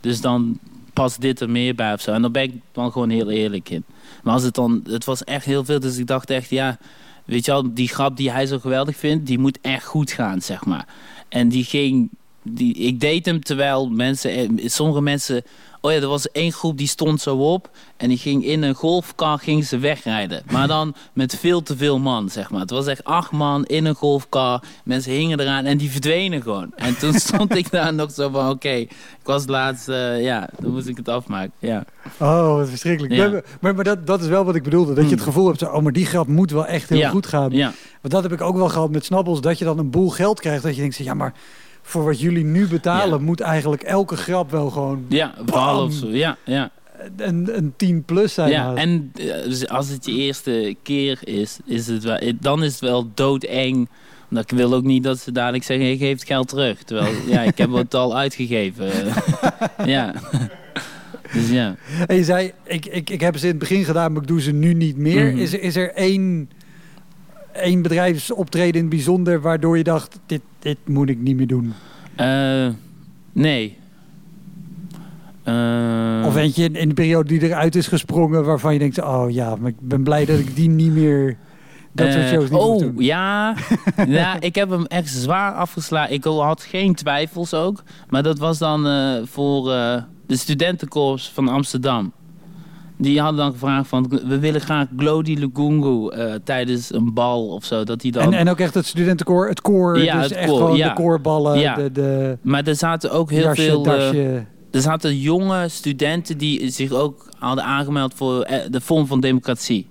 Dus dan past dit er meer bij of zo. En daar ben ik dan gewoon heel eerlijk in. Maar als het dan... Het was echt heel veel, dus ik dacht echt, ja... Weet je wel, die grap die hij zo geweldig vindt... die moet echt goed gaan, zeg maar. En die ging... Die, ik deed hem terwijl mensen... Eh, sommige mensen Oh ja, er was één groep die stond zo op. En die ging in een golfkar ging ze wegrijden. Maar dan met veel te veel man, zeg maar. Het was echt acht man in een golfkar. Mensen hingen eraan en die verdwenen gewoon. En toen stond ik daar nog zo van, oké. ik was laatst, uh, ja, dan moest ik het afmaken. Ja. Oh, wat verschrikkelijk. Maar, maar dat, dat is wel wat ik bedoelde. Dat je het hmm. gevoel hebt, oh, maar die grap moet wel echt heel goed gaan. Ja. Want dat heb ik ook wel gehad met Snabbels. Dat je dan een boel geld krijgt. Dat je denkt, ja, maar voor wat jullie nu betalen, moet eigenlijk elke grap wel gewoon. Ja, zo. Ja, ja. Een, een 10 plus zijn. Ja, en eh, als het je eerste keer is, is het wel, dan is het wel doodeng. Omdat ik wil ook niet dat ze dadelijk zeggen, je geeft geld terug. Terwijl, ja, ik heb het al uitgegeven. ja. Dus ja. En je zei, ik, ik, ik heb ze in het begin gedaan, maar ik doe ze nu niet meer. Mhm. Is, is er één één bedrijfsoptreden in het bijzonder waardoor je dacht, dit, dit moet ik niet meer doen? Uh, nee. Uh, of eentje in, in de periode die eruit is gesprongen waarvan je denkt, oh ja, maar ik ben blij dat ik die niet meer... Dat soort shows niet oh, doen. ja. ja, ik heb hem echt zwaar afgeslagen. Ik had geen twijfels ook. Maar dat was dan voor de studentenkorps van Amsterdam. Die hadden dan gevraagd van, we willen graag Glody Lugungu uh, tijdens een bal of zo. Dat die dan... en, en ook echt het studentenkoor, het koor, ja, dus het echt koor, gewoon ja. de koorballen. Ja. De, de maar er zaten ook heel veel... Uh, er zaten jonge studenten die zich ook hadden aangemeld voor eh, de vorm van democratie.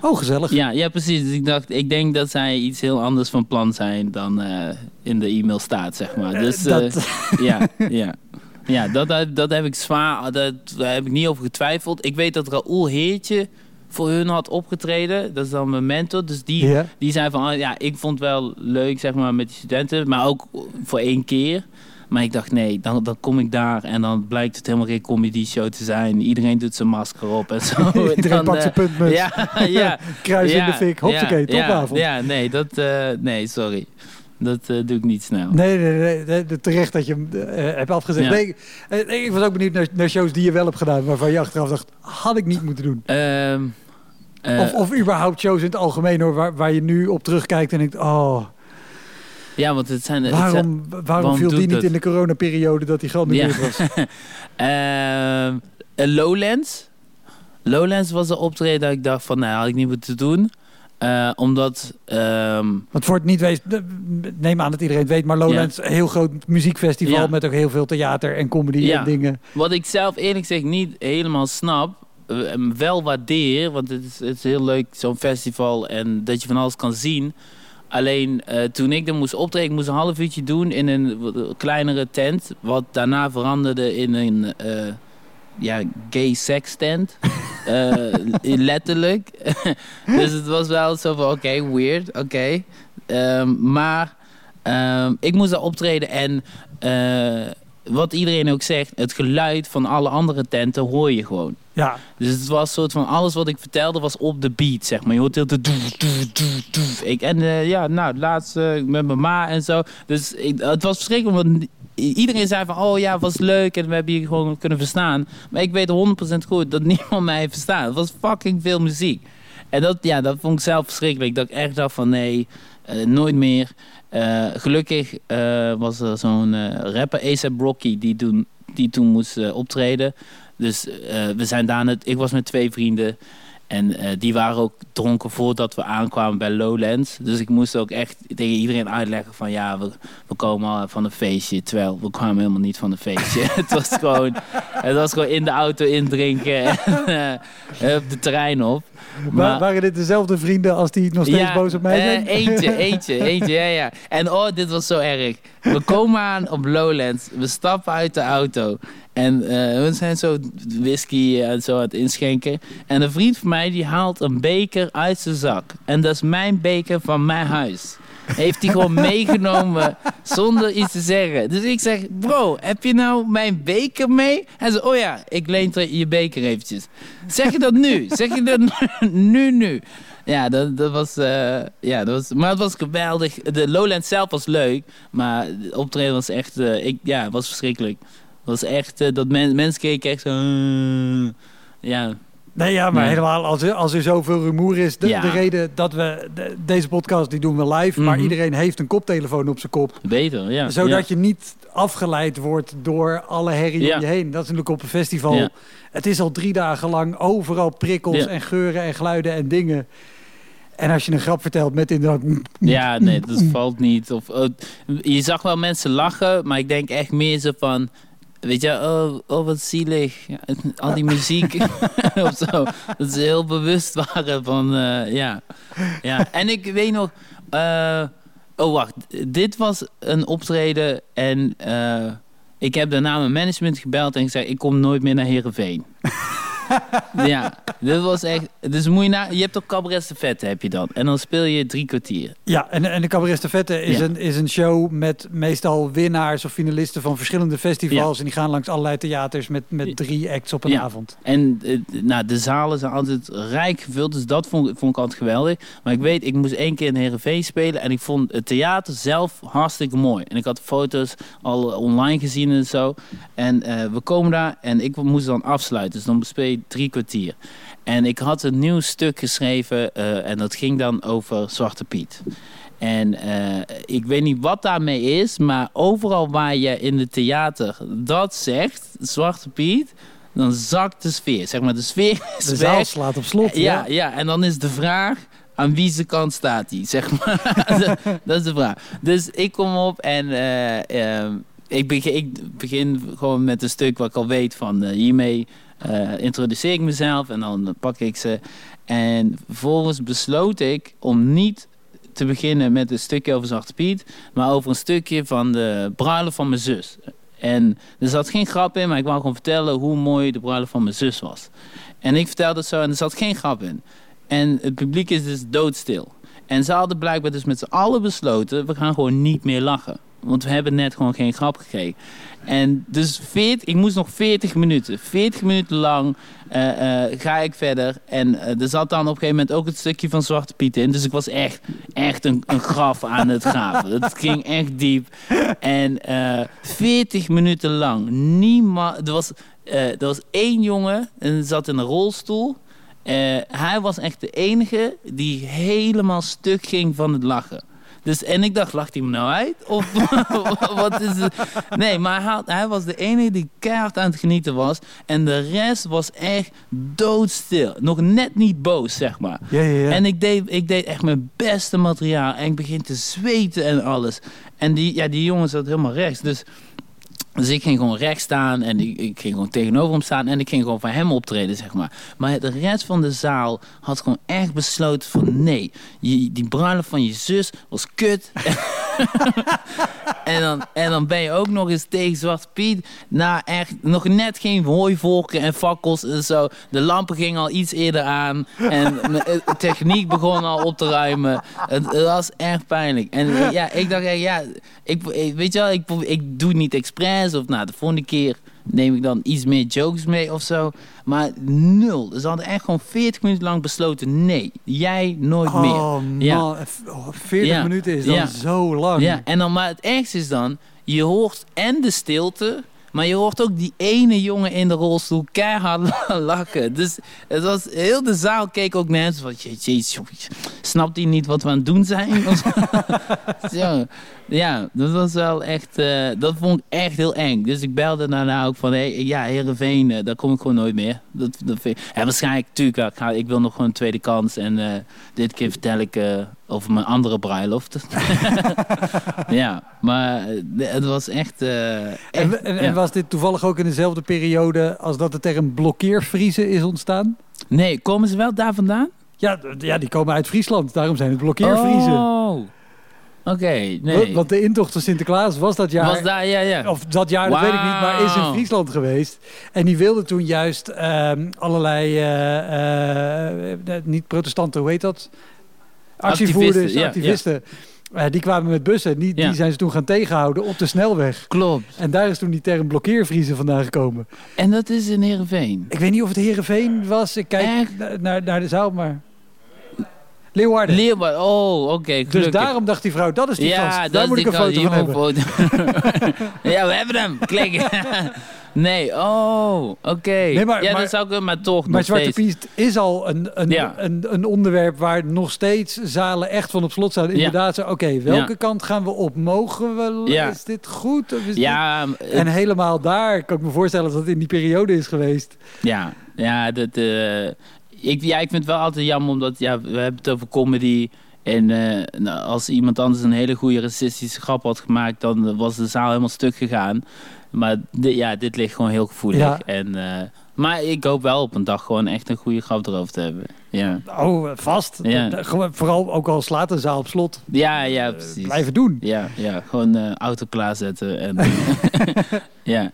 Oh, gezellig. Ja, ja, precies. Dus ik dacht, ik denk dat zij iets heel anders van plan zijn dan uh, in de e-mail staat, zeg maar. Dus dat... ja, ja. Ja, dat, dat heb ik zwaar, dat, daar heb ik niet over getwijfeld. Ik weet dat Raoul Heertje voor hun had opgetreden. Dat is dan mijn mentor. Dus die, die zei van, ah, ja, ik vond het wel leuk, zeg maar, met die studenten. Maar ook voor één keer. Maar ik dacht, nee, dan, dan kom ik daar en dan blijkt het helemaal geen comedy show te zijn. Iedereen doet zijn masker op en zo. Iedereen dan, pakt zijn puntmus. Ja, ja. Kruis in de fik, hoppakee, ja, topavond. Ja, nee, dat, uh, nee, sorry. Dat uh, doe ik niet snel. Nee, nee, nee, terecht dat je hem uh, hebt afgezegd. Ja. Nee, eh, ik was ook benieuwd naar, naar, shows die je wel hebt gedaan, waarvan je achteraf dacht, had ik niet moeten doen. Uh, of, of überhaupt shows in het algemeen hoor, waar, waar je nu op terugkijkt en denkt, oh... Ja, want het zijn... Waarom, het zijn, waarom, viel die niet in de coronaperiode dat hij geannuleerd ja. was? Ehm, Lowlands. Lowlands was de optreden dat ik dacht van, nou, had ik niet moeten doen. Uh, omdat... Um... Want voor het niet weet, neem aan dat iedereen het weet, maar Lowlands een heel groot muziekfestival met ook heel veel theater en comedy en dingen. Wat ik zelf eerlijk gezegd niet helemaal snap, uh, wel waardeer, want het is, het is heel leuk zo'n festival en dat je van alles kan zien. Alleen uh, toen ik er moest optreden, ik moest een half uurtje doen in een kleinere tent, wat daarna veranderde in een ja, gay sex tent. uh, letterlijk. dus het was wel zo van, oké, weird, oké. Um, maar um, ik moest daar optreden en uh, wat iedereen ook zegt, het geluid van alle andere tenten hoor je gewoon. Ja. Dus het was soort van, alles wat ik vertelde was op de beat, zeg maar. Je hoort heel. Ik, en uh, ja, nou, laatst uh, met mijn ma en zo. Dus ik, het was verschrikkelijk, want iedereen zei van, oh ja, was leuk en we hebben je gewoon kunnen verstaan. Maar ik weet 100% goed dat niemand mij verstaan. Het was fucking veel muziek. En dat, ja, dat vond ik zelf verschrikkelijk. Dat ik echt dacht van, nee, uh, nooit meer. Gelukkig was er zo'n rapper, A$AP Rocky, die die toen moest optreden. Dus we zijn daar net, ik was met twee vrienden. En eh, die waren ook dronken voordat we aankwamen bij Lowlands. Dus ik moest ook echt tegen iedereen uitleggen van ja, we, we komen al van een feestje. Terwijl we kwamen helemaal niet van een feestje. het, was gewoon, het was gewoon in de auto indrinken en uh, de terrein op. Maar, waren dit dezelfde vrienden als die nog steeds boos op mij zijn? Uh, eentje, eentje, eentje, ja, ja. En oh, dit was zo erg. We komen aan op Lowlands. We stappen uit de auto. En uh, we zijn zo whisky en zo aan het inschenken. En een vriend van mij die haalt een beker uit zijn zak. En dat is mijn beker van mijn huis. Heeft hij gewoon meegenomen zonder iets te zeggen. Dus ik zeg, bro, heb je nou mijn beker mee? Hij zegt, oh ja, ik leen je beker eventjes. Zeg je dat nu? Zeg je dat nu, nu? Ja, dat, dat was, uh, ja, dat was, maar het was geweldig. De Lowland zelf was leuk, maar de optreden was echt, uh, ik, ja, was verschrikkelijk was echt, uh, dat men, mensen keken echt zo... Ja. Nee, ja, maar helemaal als er, als er zoveel rumoer is. De, de reden dat we deze podcast die doen we live, maar mhm. iedereen heeft een koptelefoon op zijn kop. Beter, ja. Zodat je niet afgeleid wordt door alle herrie om je heen. Dat is natuurlijk op een festival. Het is al drie dagen lang overal prikkels en geuren en geluiden en dingen. En als je een grap vertelt met inderdaad... Ja, nee, dat valt niet. Of, oh, je zag wel mensen lachen, maar ik denk echt meer zo van... Weet je, oh, oh wat zielig. Al die muziek of zo. Dat ze heel bewust waren van, uh, ja. ja. En ik weet nog... Uh, oh, wacht. Dit was een optreden en... Uh, ik heb daarna mijn management gebeld en gezegd... ik kom nooit meer naar Heerenveen. ja, dit was echt... Dus moet je, na, je hebt ook Cabaret Vette heb je dan. En dan speel je drie kwartier. Ja, en, en de Cabaret Vette is, een, is een show met meestal winnaars of finalisten van verschillende festivals. En die gaan langs allerlei theaters met, met drie acts op een avond. En uh, nou, de zalen zijn altijd rijk gevuld, dus dat vond, vond ik altijd geweldig. Maar ik weet, ik moest één keer in Heerenveen spelen en ik vond het theater zelf hartstikke mooi. En ik had foto's al online gezien en zo. En uh, we komen daar en ik moest dan afsluiten. Dus dan speel je drie kwartier. En ik had een nieuw stuk geschreven uh, en dat ging dan over Zwarte Piet. En uh, ik weet niet wat daarmee is, maar overal waar je in het theater dat zegt, Zwarte Piet, dan zakt de sfeer. Zeg maar, de sfeer is De zaal slaat op slot. Ja, ja, ja, en dan is de vraag, aan wie zijn kant staat hij, zeg maar. dat is de vraag. Dus ik kom op en uh, ik, begin, ik begin gewoon met een stuk wat ik al weet van hiermee uh, introduceer ik mezelf en dan pak ik ze. En vervolgens besloot ik om niet te beginnen met een stukje over Zwarte Piet, maar over een stukje van de bruiloft van mijn zus. En er zat geen grap in, maar ik wou gewoon vertellen hoe mooi de bruiloft van mijn zus was. En ik vertelde het zo en er zat geen grap in. En het publiek is dus doodstil. En ze hadden blijkbaar dus met z'n allen besloten, we gaan gewoon niet meer lachen. Want we hebben net gewoon geen grap gekregen. En dus 40, ik moest nog 40 minuten. 40 minuten lang uh, uh, ga ik verder. En uh, er zat dan op een gegeven moment ook het stukje van Zwarte Piet in. Dus ik was echt, echt een, een graf aan het graven. Het ging echt diep. En 40 minuten lang. Niemand. Er was, er was één jongen en zat in een rolstoel. hij was echt de enige die helemaal stuk ging van het lachen. Dus, en ik dacht, lacht hij me nou uit? Of wat is het? Nee, maar hij, hij, was de enige die keihard aan het genieten was. En de rest was echt doodstil. Nog net niet boos, zeg maar. Ja, ja, ja. En ik deed, ik deed echt mijn beste materiaal. En ik begin te zweten en alles. En die, ja, die jongen zat helemaal rechts. Dus dus ik ging gewoon recht staan en ik, ging gewoon tegenover hem staan en ik ging gewoon voor hem optreden, zeg maar. Maar de rest van de zaal had gewoon echt besloten van nee, die bruiloft van je zus was kut. en, dan, en dan ben je ook nog eens tegen Zwart Piet. Nou echt, nog net geen hooivorken en fakkels en zo. De lampen gingen al iets eerder aan en de techniek begon al op te ruimen. Het, was echt pijnlijk. En ja, ik dacht ja, ik, weet je wel, ik, ik doe het niet expres of nou, de volgende keer neem ik dan iets meer jokes mee of zo. Maar nul. Ze hadden echt gewoon 40 minuten lang besloten: nee, jij nooit oh, meer. Man, ja. 40 minuten is dan zo lang. Ja, en dan, maar het ergste is dan: je hoort en de stilte. Maar je hoort ook die ene jongen in de rolstoel keihard lachen. Dus het was, heel de zaal keek ook naar hem. Van, snapt hij niet wat we aan het doen zijn? ja. Ja, dat was wel echt, eh, dat vond ik echt heel eng. Dus ik belde daarna ook van, hey, ja, Heerenveen, eh, daar kom ik gewoon nooit meer. Dat, dat vind ik- en waarschijnlijk, natuurlijk, ik, ga, ik wil nog gewoon een tweede kans. En eh, dit keer vertel ik over mijn andere bruiloft. ja, maar het was echt... En, echt en, ja. en was dit toevallig ook in dezelfde periode als dat de term blokkeervriezen is ontstaan? Nee, komen ze wel daar vandaan? Ja, ja, die komen uit Friesland, daarom zijn het blokkeervriezen. Oh, oké, nee. Want de intocht van Sinterklaas was dat jaar... was daar, ja, ja. Of dat jaar, dat weet ik niet, maar is in. Friesland geweest. En die wilde toen juist ehm, allerlei, eh, eh, niet protestanten, hoe heet dat? Actievoerders, Activisten, ja, activisten. Eh, die kwamen met bussen, die, Ja. die zijn ze toen gaan tegenhouden op de snelweg. Klopt. En daar is toen die term blokkeervriezen vandaan gekomen. En dat is in Heerenveen. Ik weet niet of het Heerenveen was. Ik kijk Echt? naar, naar de zaal, maar... Leeuwarden. Leeuwarden, oh, oké, dus daarom dacht die vrouw, dat is die ja, gast. Daar moet ik een foto van hebben. foto. ja, we hebben hem. Klik. nee, oh, oké. Nee, ja, maar- dat zou ik, maar toch Maar Zwarte steeds. Piet is al een, een, Ja. een, een onderwerp waar nog steeds zalen echt van op slot staan. Inderdaad, zo, oké, welke Ja. kant gaan we op? Mogen we? Ja. Is dit goed? Of is dit- Ja, En helemaal daar kan ik me voorstellen dat het in die periode is geweest. Ja, ja, dat, eh, ik, ja, ik vind het wel altijd jammer, omdat ja, we hebben het over comedy. En eh, nou, als iemand anders een hele goede racistische grap had gemaakt, dan was de zaal helemaal stuk gegaan. Maar di- ja, dit ligt gewoon heel gevoelig. Ja. En, eh, maar ik hoop wel op een dag gewoon echt een goede grap erover te hebben. Ja, Oh, vast. Ja. Vooral ook al slaat de zaal op slot. ja, ja eh, precies. blijven doen. Ja, ja, gewoon eh auto klaarzetten. En, ja,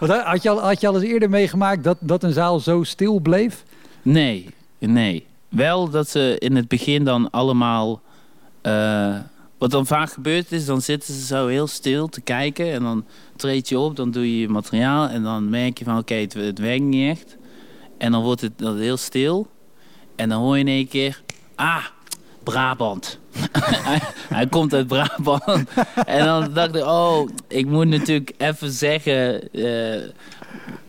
Want had je, al, had je al eens eerder meegemaakt dat, dat een zaal zo stil bleef? Nee, nee. Wel dat ze in het begin dan allemaal... eh, wat dan vaak gebeurt is, dan zitten ze zo heel stil te kijken. En dan treed je op, dan doe je je materiaal. En dan merk je van, oké, het, werkt niet echt. En dan wordt het dan heel stil. En dan hoor je in één keer... Ah, Brabant. hij, hij komt uit Brabant. en dan dacht ik, oh, ik moet natuurlijk even zeggen... eh,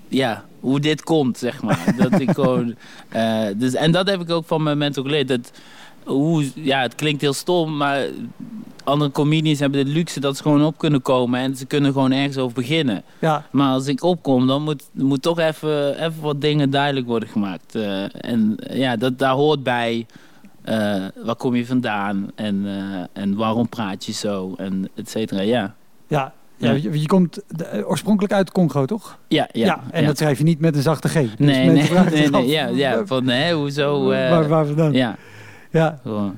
ja, hoe dit komt, zeg maar. dat ik gewoon... eh, dus, en dat heb ik ook van mijn mentor geleerd. Dat, hoe, ja, het klinkt heel stom, maar andere comedians hebben de luxe dat ze gewoon op kunnen komen en ze kunnen gewoon ergens over beginnen. Ja, Maar als ik opkom, dan moet, moet toch even, even wat dingen duidelijk worden gemaakt. Eh, en ja, dat, daar hoort bij eh, waar kom je vandaan en, en waarom praat je zo en et cetera. Ja. ja. Ja. Je, je komt eh, oorspronkelijk uit Congo, toch? Ja, ja, en ja. dat schrijf je niet met een zachte G. Dus Nee, nee, nee, nee, ja, ja, eh, van hè, hoezo... eh, waar, waar vandaan? ja, Ja. gewoon.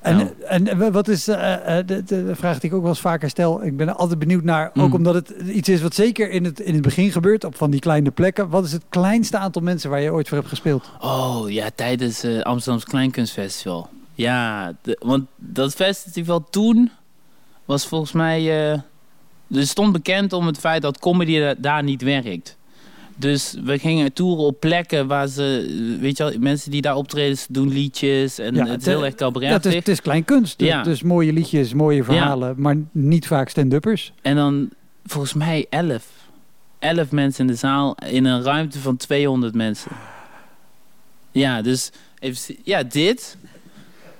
En, Nou. en wat is eh, eh, de, vraag die ik ook wel eens vaker stel? Ik ben er altijd benieuwd naar, Mm. ook omdat het iets is wat zeker in het, in het begin gebeurt, op van die kleine plekken. Wat is het kleinste aantal mensen waar je ooit voor hebt gespeeld? Oh ja, tijdens het Amsterdamse Kleinkunstfestival. Ja, de- want dat festival toen was volgens mij... er stond bekend om het feit dat comedy da- daar niet werkt. Dus we gingen toeren op plekken waar ze... eh, Weet je wel, mensen die daar optreden, ze doen liedjes. En Ja, het is heel erg Ja, het, is, het is klein kunst, Ja. dus mooie liedjes, mooie verhalen, maar niet vaak stand-uppers. En dan volgens mij elf. Elf mensen in de zaal in een ruimte van 200 mensen. Ja, dus even, ja, dit.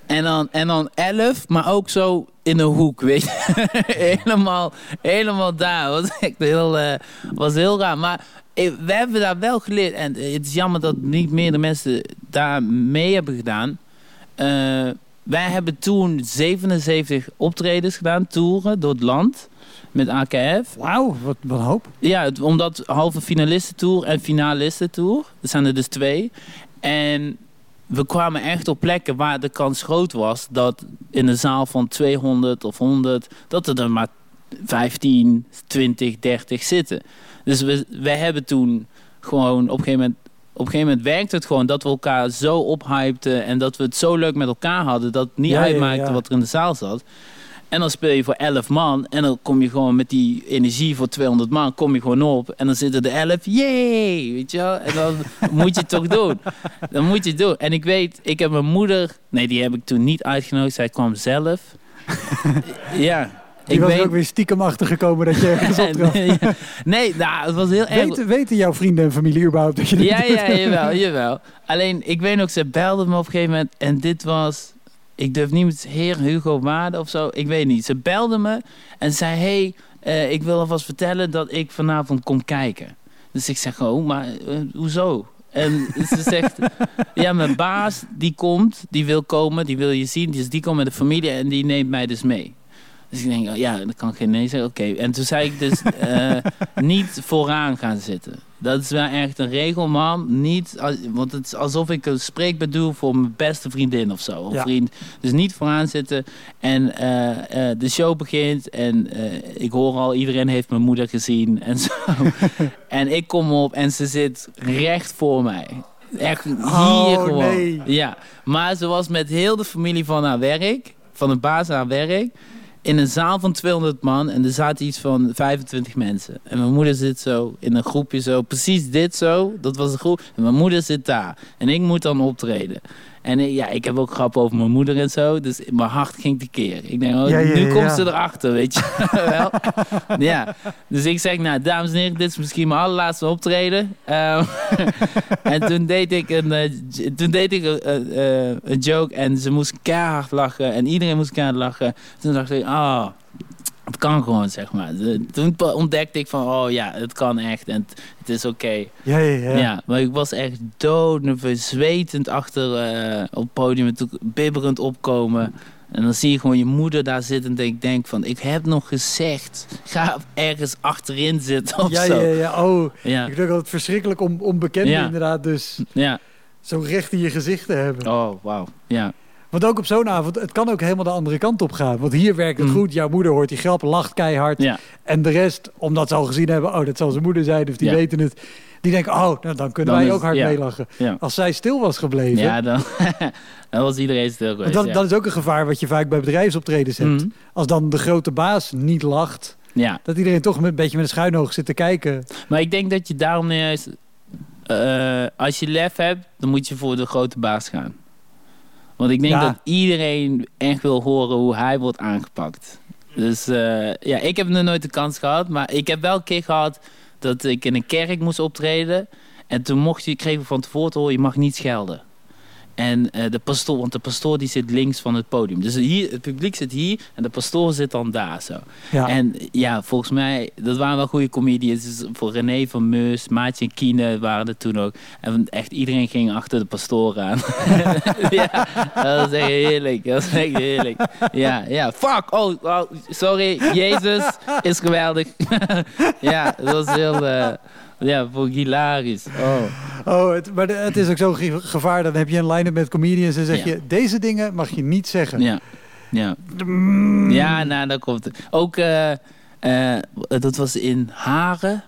En dan, en dan elf, maar ook zo in een hoek, weet je. helemaal, helemaal daar. Was echt heel, eh, was heel raar. Maar eh, we hebben daar wel geleerd. En eh, het is jammer dat niet meer de mensen daar mee hebben gedaan. Wij hebben toen 77 optredens gedaan, toeren door het land. Met AKF. Wauw, wat, wat een hoop. Ja, het- omdat halve finalistentour en finalistentour. Er zijn er dus twee. En we kwamen echt op plekken waar de kans groot was dat in een zaal van 200 of 100, dat er dan maar 15, 20, 30 zitten. Dus we, wij hebben toen gewoon op een gegeven moment. Op een gegeven moment werkte het gewoon dat we elkaar zo ophypten en dat we het zo leuk met elkaar hadden dat het niet Ja, ja, uitmaakte ja. wat er in de zaal zat. En dan speel je voor 11 man. En dan kom je gewoon met die energie voor 200 man. Kom je gewoon op. En dan zitten er 11. Yay! Weet je wel? En dan moet je het toch doen. Dan moet je het doen. En ik weet, ik heb mijn moeder. Nee, die heb ik toen niet uitgenodigd. Zij kwam zelf. ja. Die ik was weet, ook weer stiekem achtergekomen dat je ergens optrad. nee, nee, nou, het was heel erg. Weten, weten jouw vrienden en familie überhaupt dat je dit Ja, doet? ja, jawel, jawel. Alleen, ik weet nog, ze belde me op een gegeven moment. En dit was ik durf niet met heer Hugo Waarde of zo. Ik weet niet. Ze belde me en zei: hey, eh, ik wil alvast vertellen dat ik vanavond kom kijken. Dus ik zeg: Oh, maar eh, hoezo? En ze zegt: Ja, mijn baas die komt, die wil komen, die wil je zien. Dus die komt met de familie en die neemt mij dus mee. Dus ik denk, oh, ja, dat kan geen nee zeggen. Oké. En toen zei ik dus eh, niet vooraan gaan zitten. Dat is wel echt een regel, man. Niet, want het is alsof ik een spreekbeurt doe voor mijn beste vriendin of zo. Of Ja. vriend. Dus niet vooraan zitten. En eh, eh, de show begint. En eh, ik hoor al, iedereen heeft mijn moeder gezien. En zo. en ik kom op en ze zit recht voor mij. Echt hier Oh, gewoon. nee. Ja, maar ze was met heel de familie van haar werk, van de baas aan haar werk, in een zaal van 200 man en er zaten iets van 25 mensen. En mijn moeder zit zo in een groepje zo, precies dit zo, dat was de groep. En mijn moeder zit daar en ik moet dan optreden. En ik- ja, ik heb ook grappen over mijn moeder en zo, dus mijn hart ging tekeer. Ik denk, oh, Ja, ja, nu ja, komt ze erachter, weet je wel. ja, dus ik zeg, nou, dames en heren, dit is misschien mijn allerlaatste optreden. Ehm, en toen deed ik een, eh, toen deed ik eh, eh, een joke en ze moest keihard lachen en iedereen moest keihard lachen. Toen dacht ik, ah, het kan gewoon, zeg maar. Toen ontdekte ik van, oh ja, het kan echt en het, is oké. Ja, ja, ja. Ja. maar ik was echt doodnerveus, zwetend achter eh, op het podium, en toen bibberend opkomen. En dan zie je gewoon je moeder daar zitten en ik denk van, ik heb nog gezegd, ga ergens achterin zitten of Ja, zo. ja, ja. Oh, Ja, ik denk dat het verschrikkelijk om onbekenden Ja. inderdaad dus ja. zo recht in je gezicht te hebben. Oh, wauw. Ja. Want ook op zo'n avond, het kan ook helemaal de andere kant op gaan. Want hier werkt het Mm. goed. Jouw moeder hoort die grap, lacht keihard. Ja. En de rest, omdat ze al gezien hebben, oh, dat zal zijn moeder zijn, of die Ja. weten het. Die denken, oh, nou, dan kunnen Dan wij ook hard meelachen. Als zij stil was gebleven, Ja, dan, dan was iedereen stil geweest. is ook een gevaar wat je vaak bij bedrijfsoptredens hebt. Mhm. Als dan de grote baas niet lacht, ja, dat iedereen toch een beetje met een schuin oog zit te kijken. maar ik denk dat je daarom juist... eh, als je lef hebt, dan moet je voor de grote baas gaan. Want ik denk Ja. dat iedereen echt wil horen hoe hij wordt aangepakt. Dus eh, ja, ik heb nog nooit de kans gehad. Maar ik heb wel een keer gehad dat ik in een kerk moest optreden. En toen mocht je, kreeg ik van tevoren te horen, je mag niet schelden. En eh, de pastoor, want de pastoor die zit links van het podium. Dus hier, het publiek zit hier en de pastoor zit dan daar zo. Ja. En ja, volgens mij, dat waren wel goede comedians. Dus voor René van Meus, Maatje en Kiene waren er toen ook. En echt iedereen ging achter de pastoor aan. ja, dat was echt heerlijk. Dat was echt heerlijk. Ja, ja, fuck! Oh, oh sorry, Jezus is geweldig. ja, dat was heel... eh, ja, voor hilarisch. Oh. Oh, het, maar de- het is ook zo'n ge- gevaar. Dan heb je een line-up met comedians en zeg Ja. je... deze dingen mag je niet zeggen. Ja, ja. Mm. Ja, nou, dat komt het. Ook, eh, eh, dat was in Haren.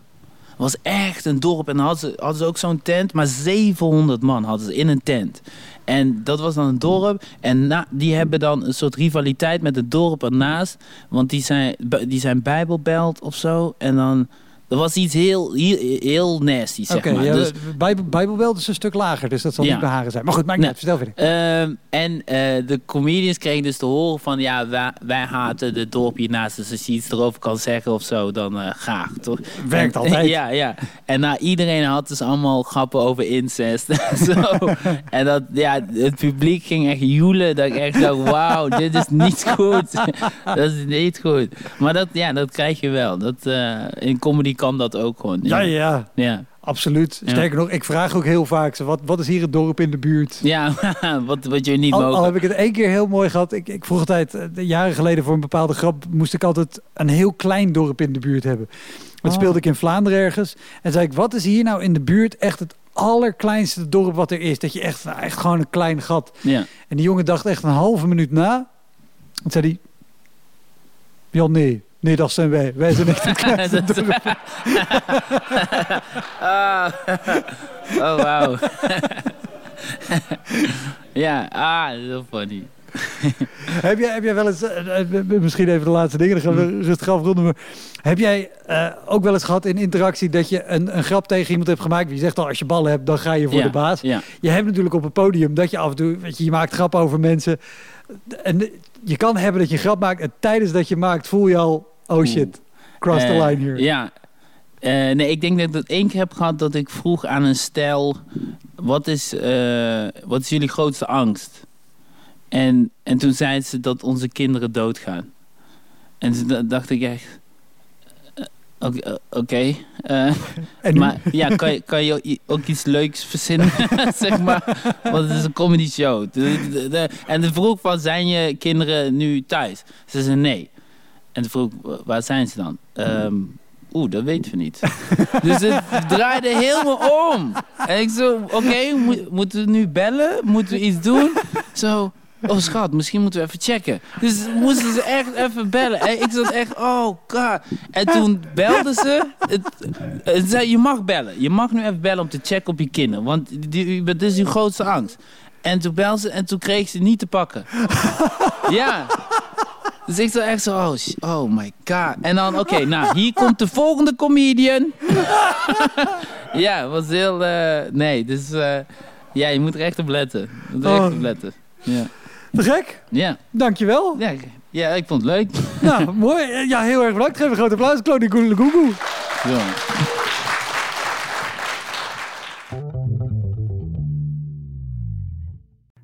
was echt een dorp. En dan hadden ze, hadden ze ook zo'n tent. Maar 700 man hadden ze in een tent. En dat was dan een dorp. En na, die hebben dan een soort rivaliteit met het dorp ernaast. Want die zijn, die zijn bijbelbelt of zo. En dan... Er was iets heel, heel, heel nasty, zeg maar. ja, Dus- Bijbelbelt is een stuk lager, dus dat zal Ja. niet bij haren zijn. Maar goed, maakt niet uit. Vertel verder. Ehm, en eh, de comedians kregen dus te horen van... ja, wij, wij haten de dorp hiernaast. Dus als je iets erover kan zeggen of zo, dan eh, graag, toch? Werkt En- altijd. Ja, ja. En nou, iedereen had dus allemaal grappen over incest en zo. en dat, ja, het publiek ging echt joelen. Dat ik echt dacht, wauw, dit is niet goed. dat is niet goed. Maar dat, ja, dat krijg je wel. Dat, eh, in comedy kan dat ook gewoon. Ja, ja, Ja, absoluut. Ja. Sterker nog, ik vraag ook heel vaak, wat, wat is hier het dorp in de buurt? ja wat, wat je niet Al, al mogen. heb ik het één keer heel mooi gehad. Ik, ik vroeg altijd, eh, jaren geleden voor een bepaalde grap, moest ik altijd een heel klein dorp in de buurt hebben. Dat Oh. speelde ik in Vlaanderen ergens. En zei ik, wat is hier nou in de buurt echt het allerkleinste dorp wat er is? Dat je echt, nou, echt gewoon een klein gat. Ja. En die jongen dacht echt een halve minuut na. En zei hij, ja nee, nee dat zijn wij. Wij zijn echt het kleinste dorp. ah. Oh, wauw. ja, ah, heel funny. Heb jij, heb jij wel eens, eh, eh, misschien even de laatste dingen, dan gaan we rustig afronden. Maar heb jij eh, ook wel eens gehad in interactie dat je een, een grap tegen iemand hebt gemaakt? Wie zegt al, als je ballen hebt, dan ga je voor ja, de baas. Ja, Je hebt natuurlijk op het podium dat je af en toe, weet je, je maakt grappen over mensen. En je kan hebben dat je een grap maakt en tijdens dat je maakt voel je al, oh shit, cross the Eh, line here. Ja. Eh, nee, ik denk dat ik dat één keer heb gehad dat ik vroeg aan een stel... Wat is, eh, wat is jullie grootste angst? En, en toen zei ze dat onze kinderen doodgaan. En toen da- dacht ik echt... Oké, maar ja, kan je, kan je ook iets leuks verzinnen, zeg maar? Want het is een comedy show. En de vroeg van, zijn je kinderen nu thuis? Ze zei nee. En toen vroeg ik, waar zijn ze dan? Ehm, Oeh, dat weten we niet. dus het draaide helemaal om. En ik zo, oké, moet- moeten we nu bellen? Moeten we iets doen? Zo, oh schat, misschien moeten we even checken. Dus moesten ze echt even bellen. En ik zat echt, oh god. En toen belden ze. Het, het zei, je mag bellen. Je mag nu even bellen om te checken op je kinderen. Want die, dat is uw grootste angst. En toen belde ze en toen kreeg ze niet te pakken. ja. Dus ik echt zo, oh, oh my god. En dan, oké, nou, hier komt de volgende comedian. ja, het was heel, eh, nee, dus eh, ja, je moet er echt op letten. Je moet er echt Oh. op letten. Ja. Te gek. Ja. Dankjewel. Ja, ik- ja, ik vond het leuk. Nou, mooi. Ja, heel erg bedankt. Geef een groot applaus. Claudia Goegoe. Zo.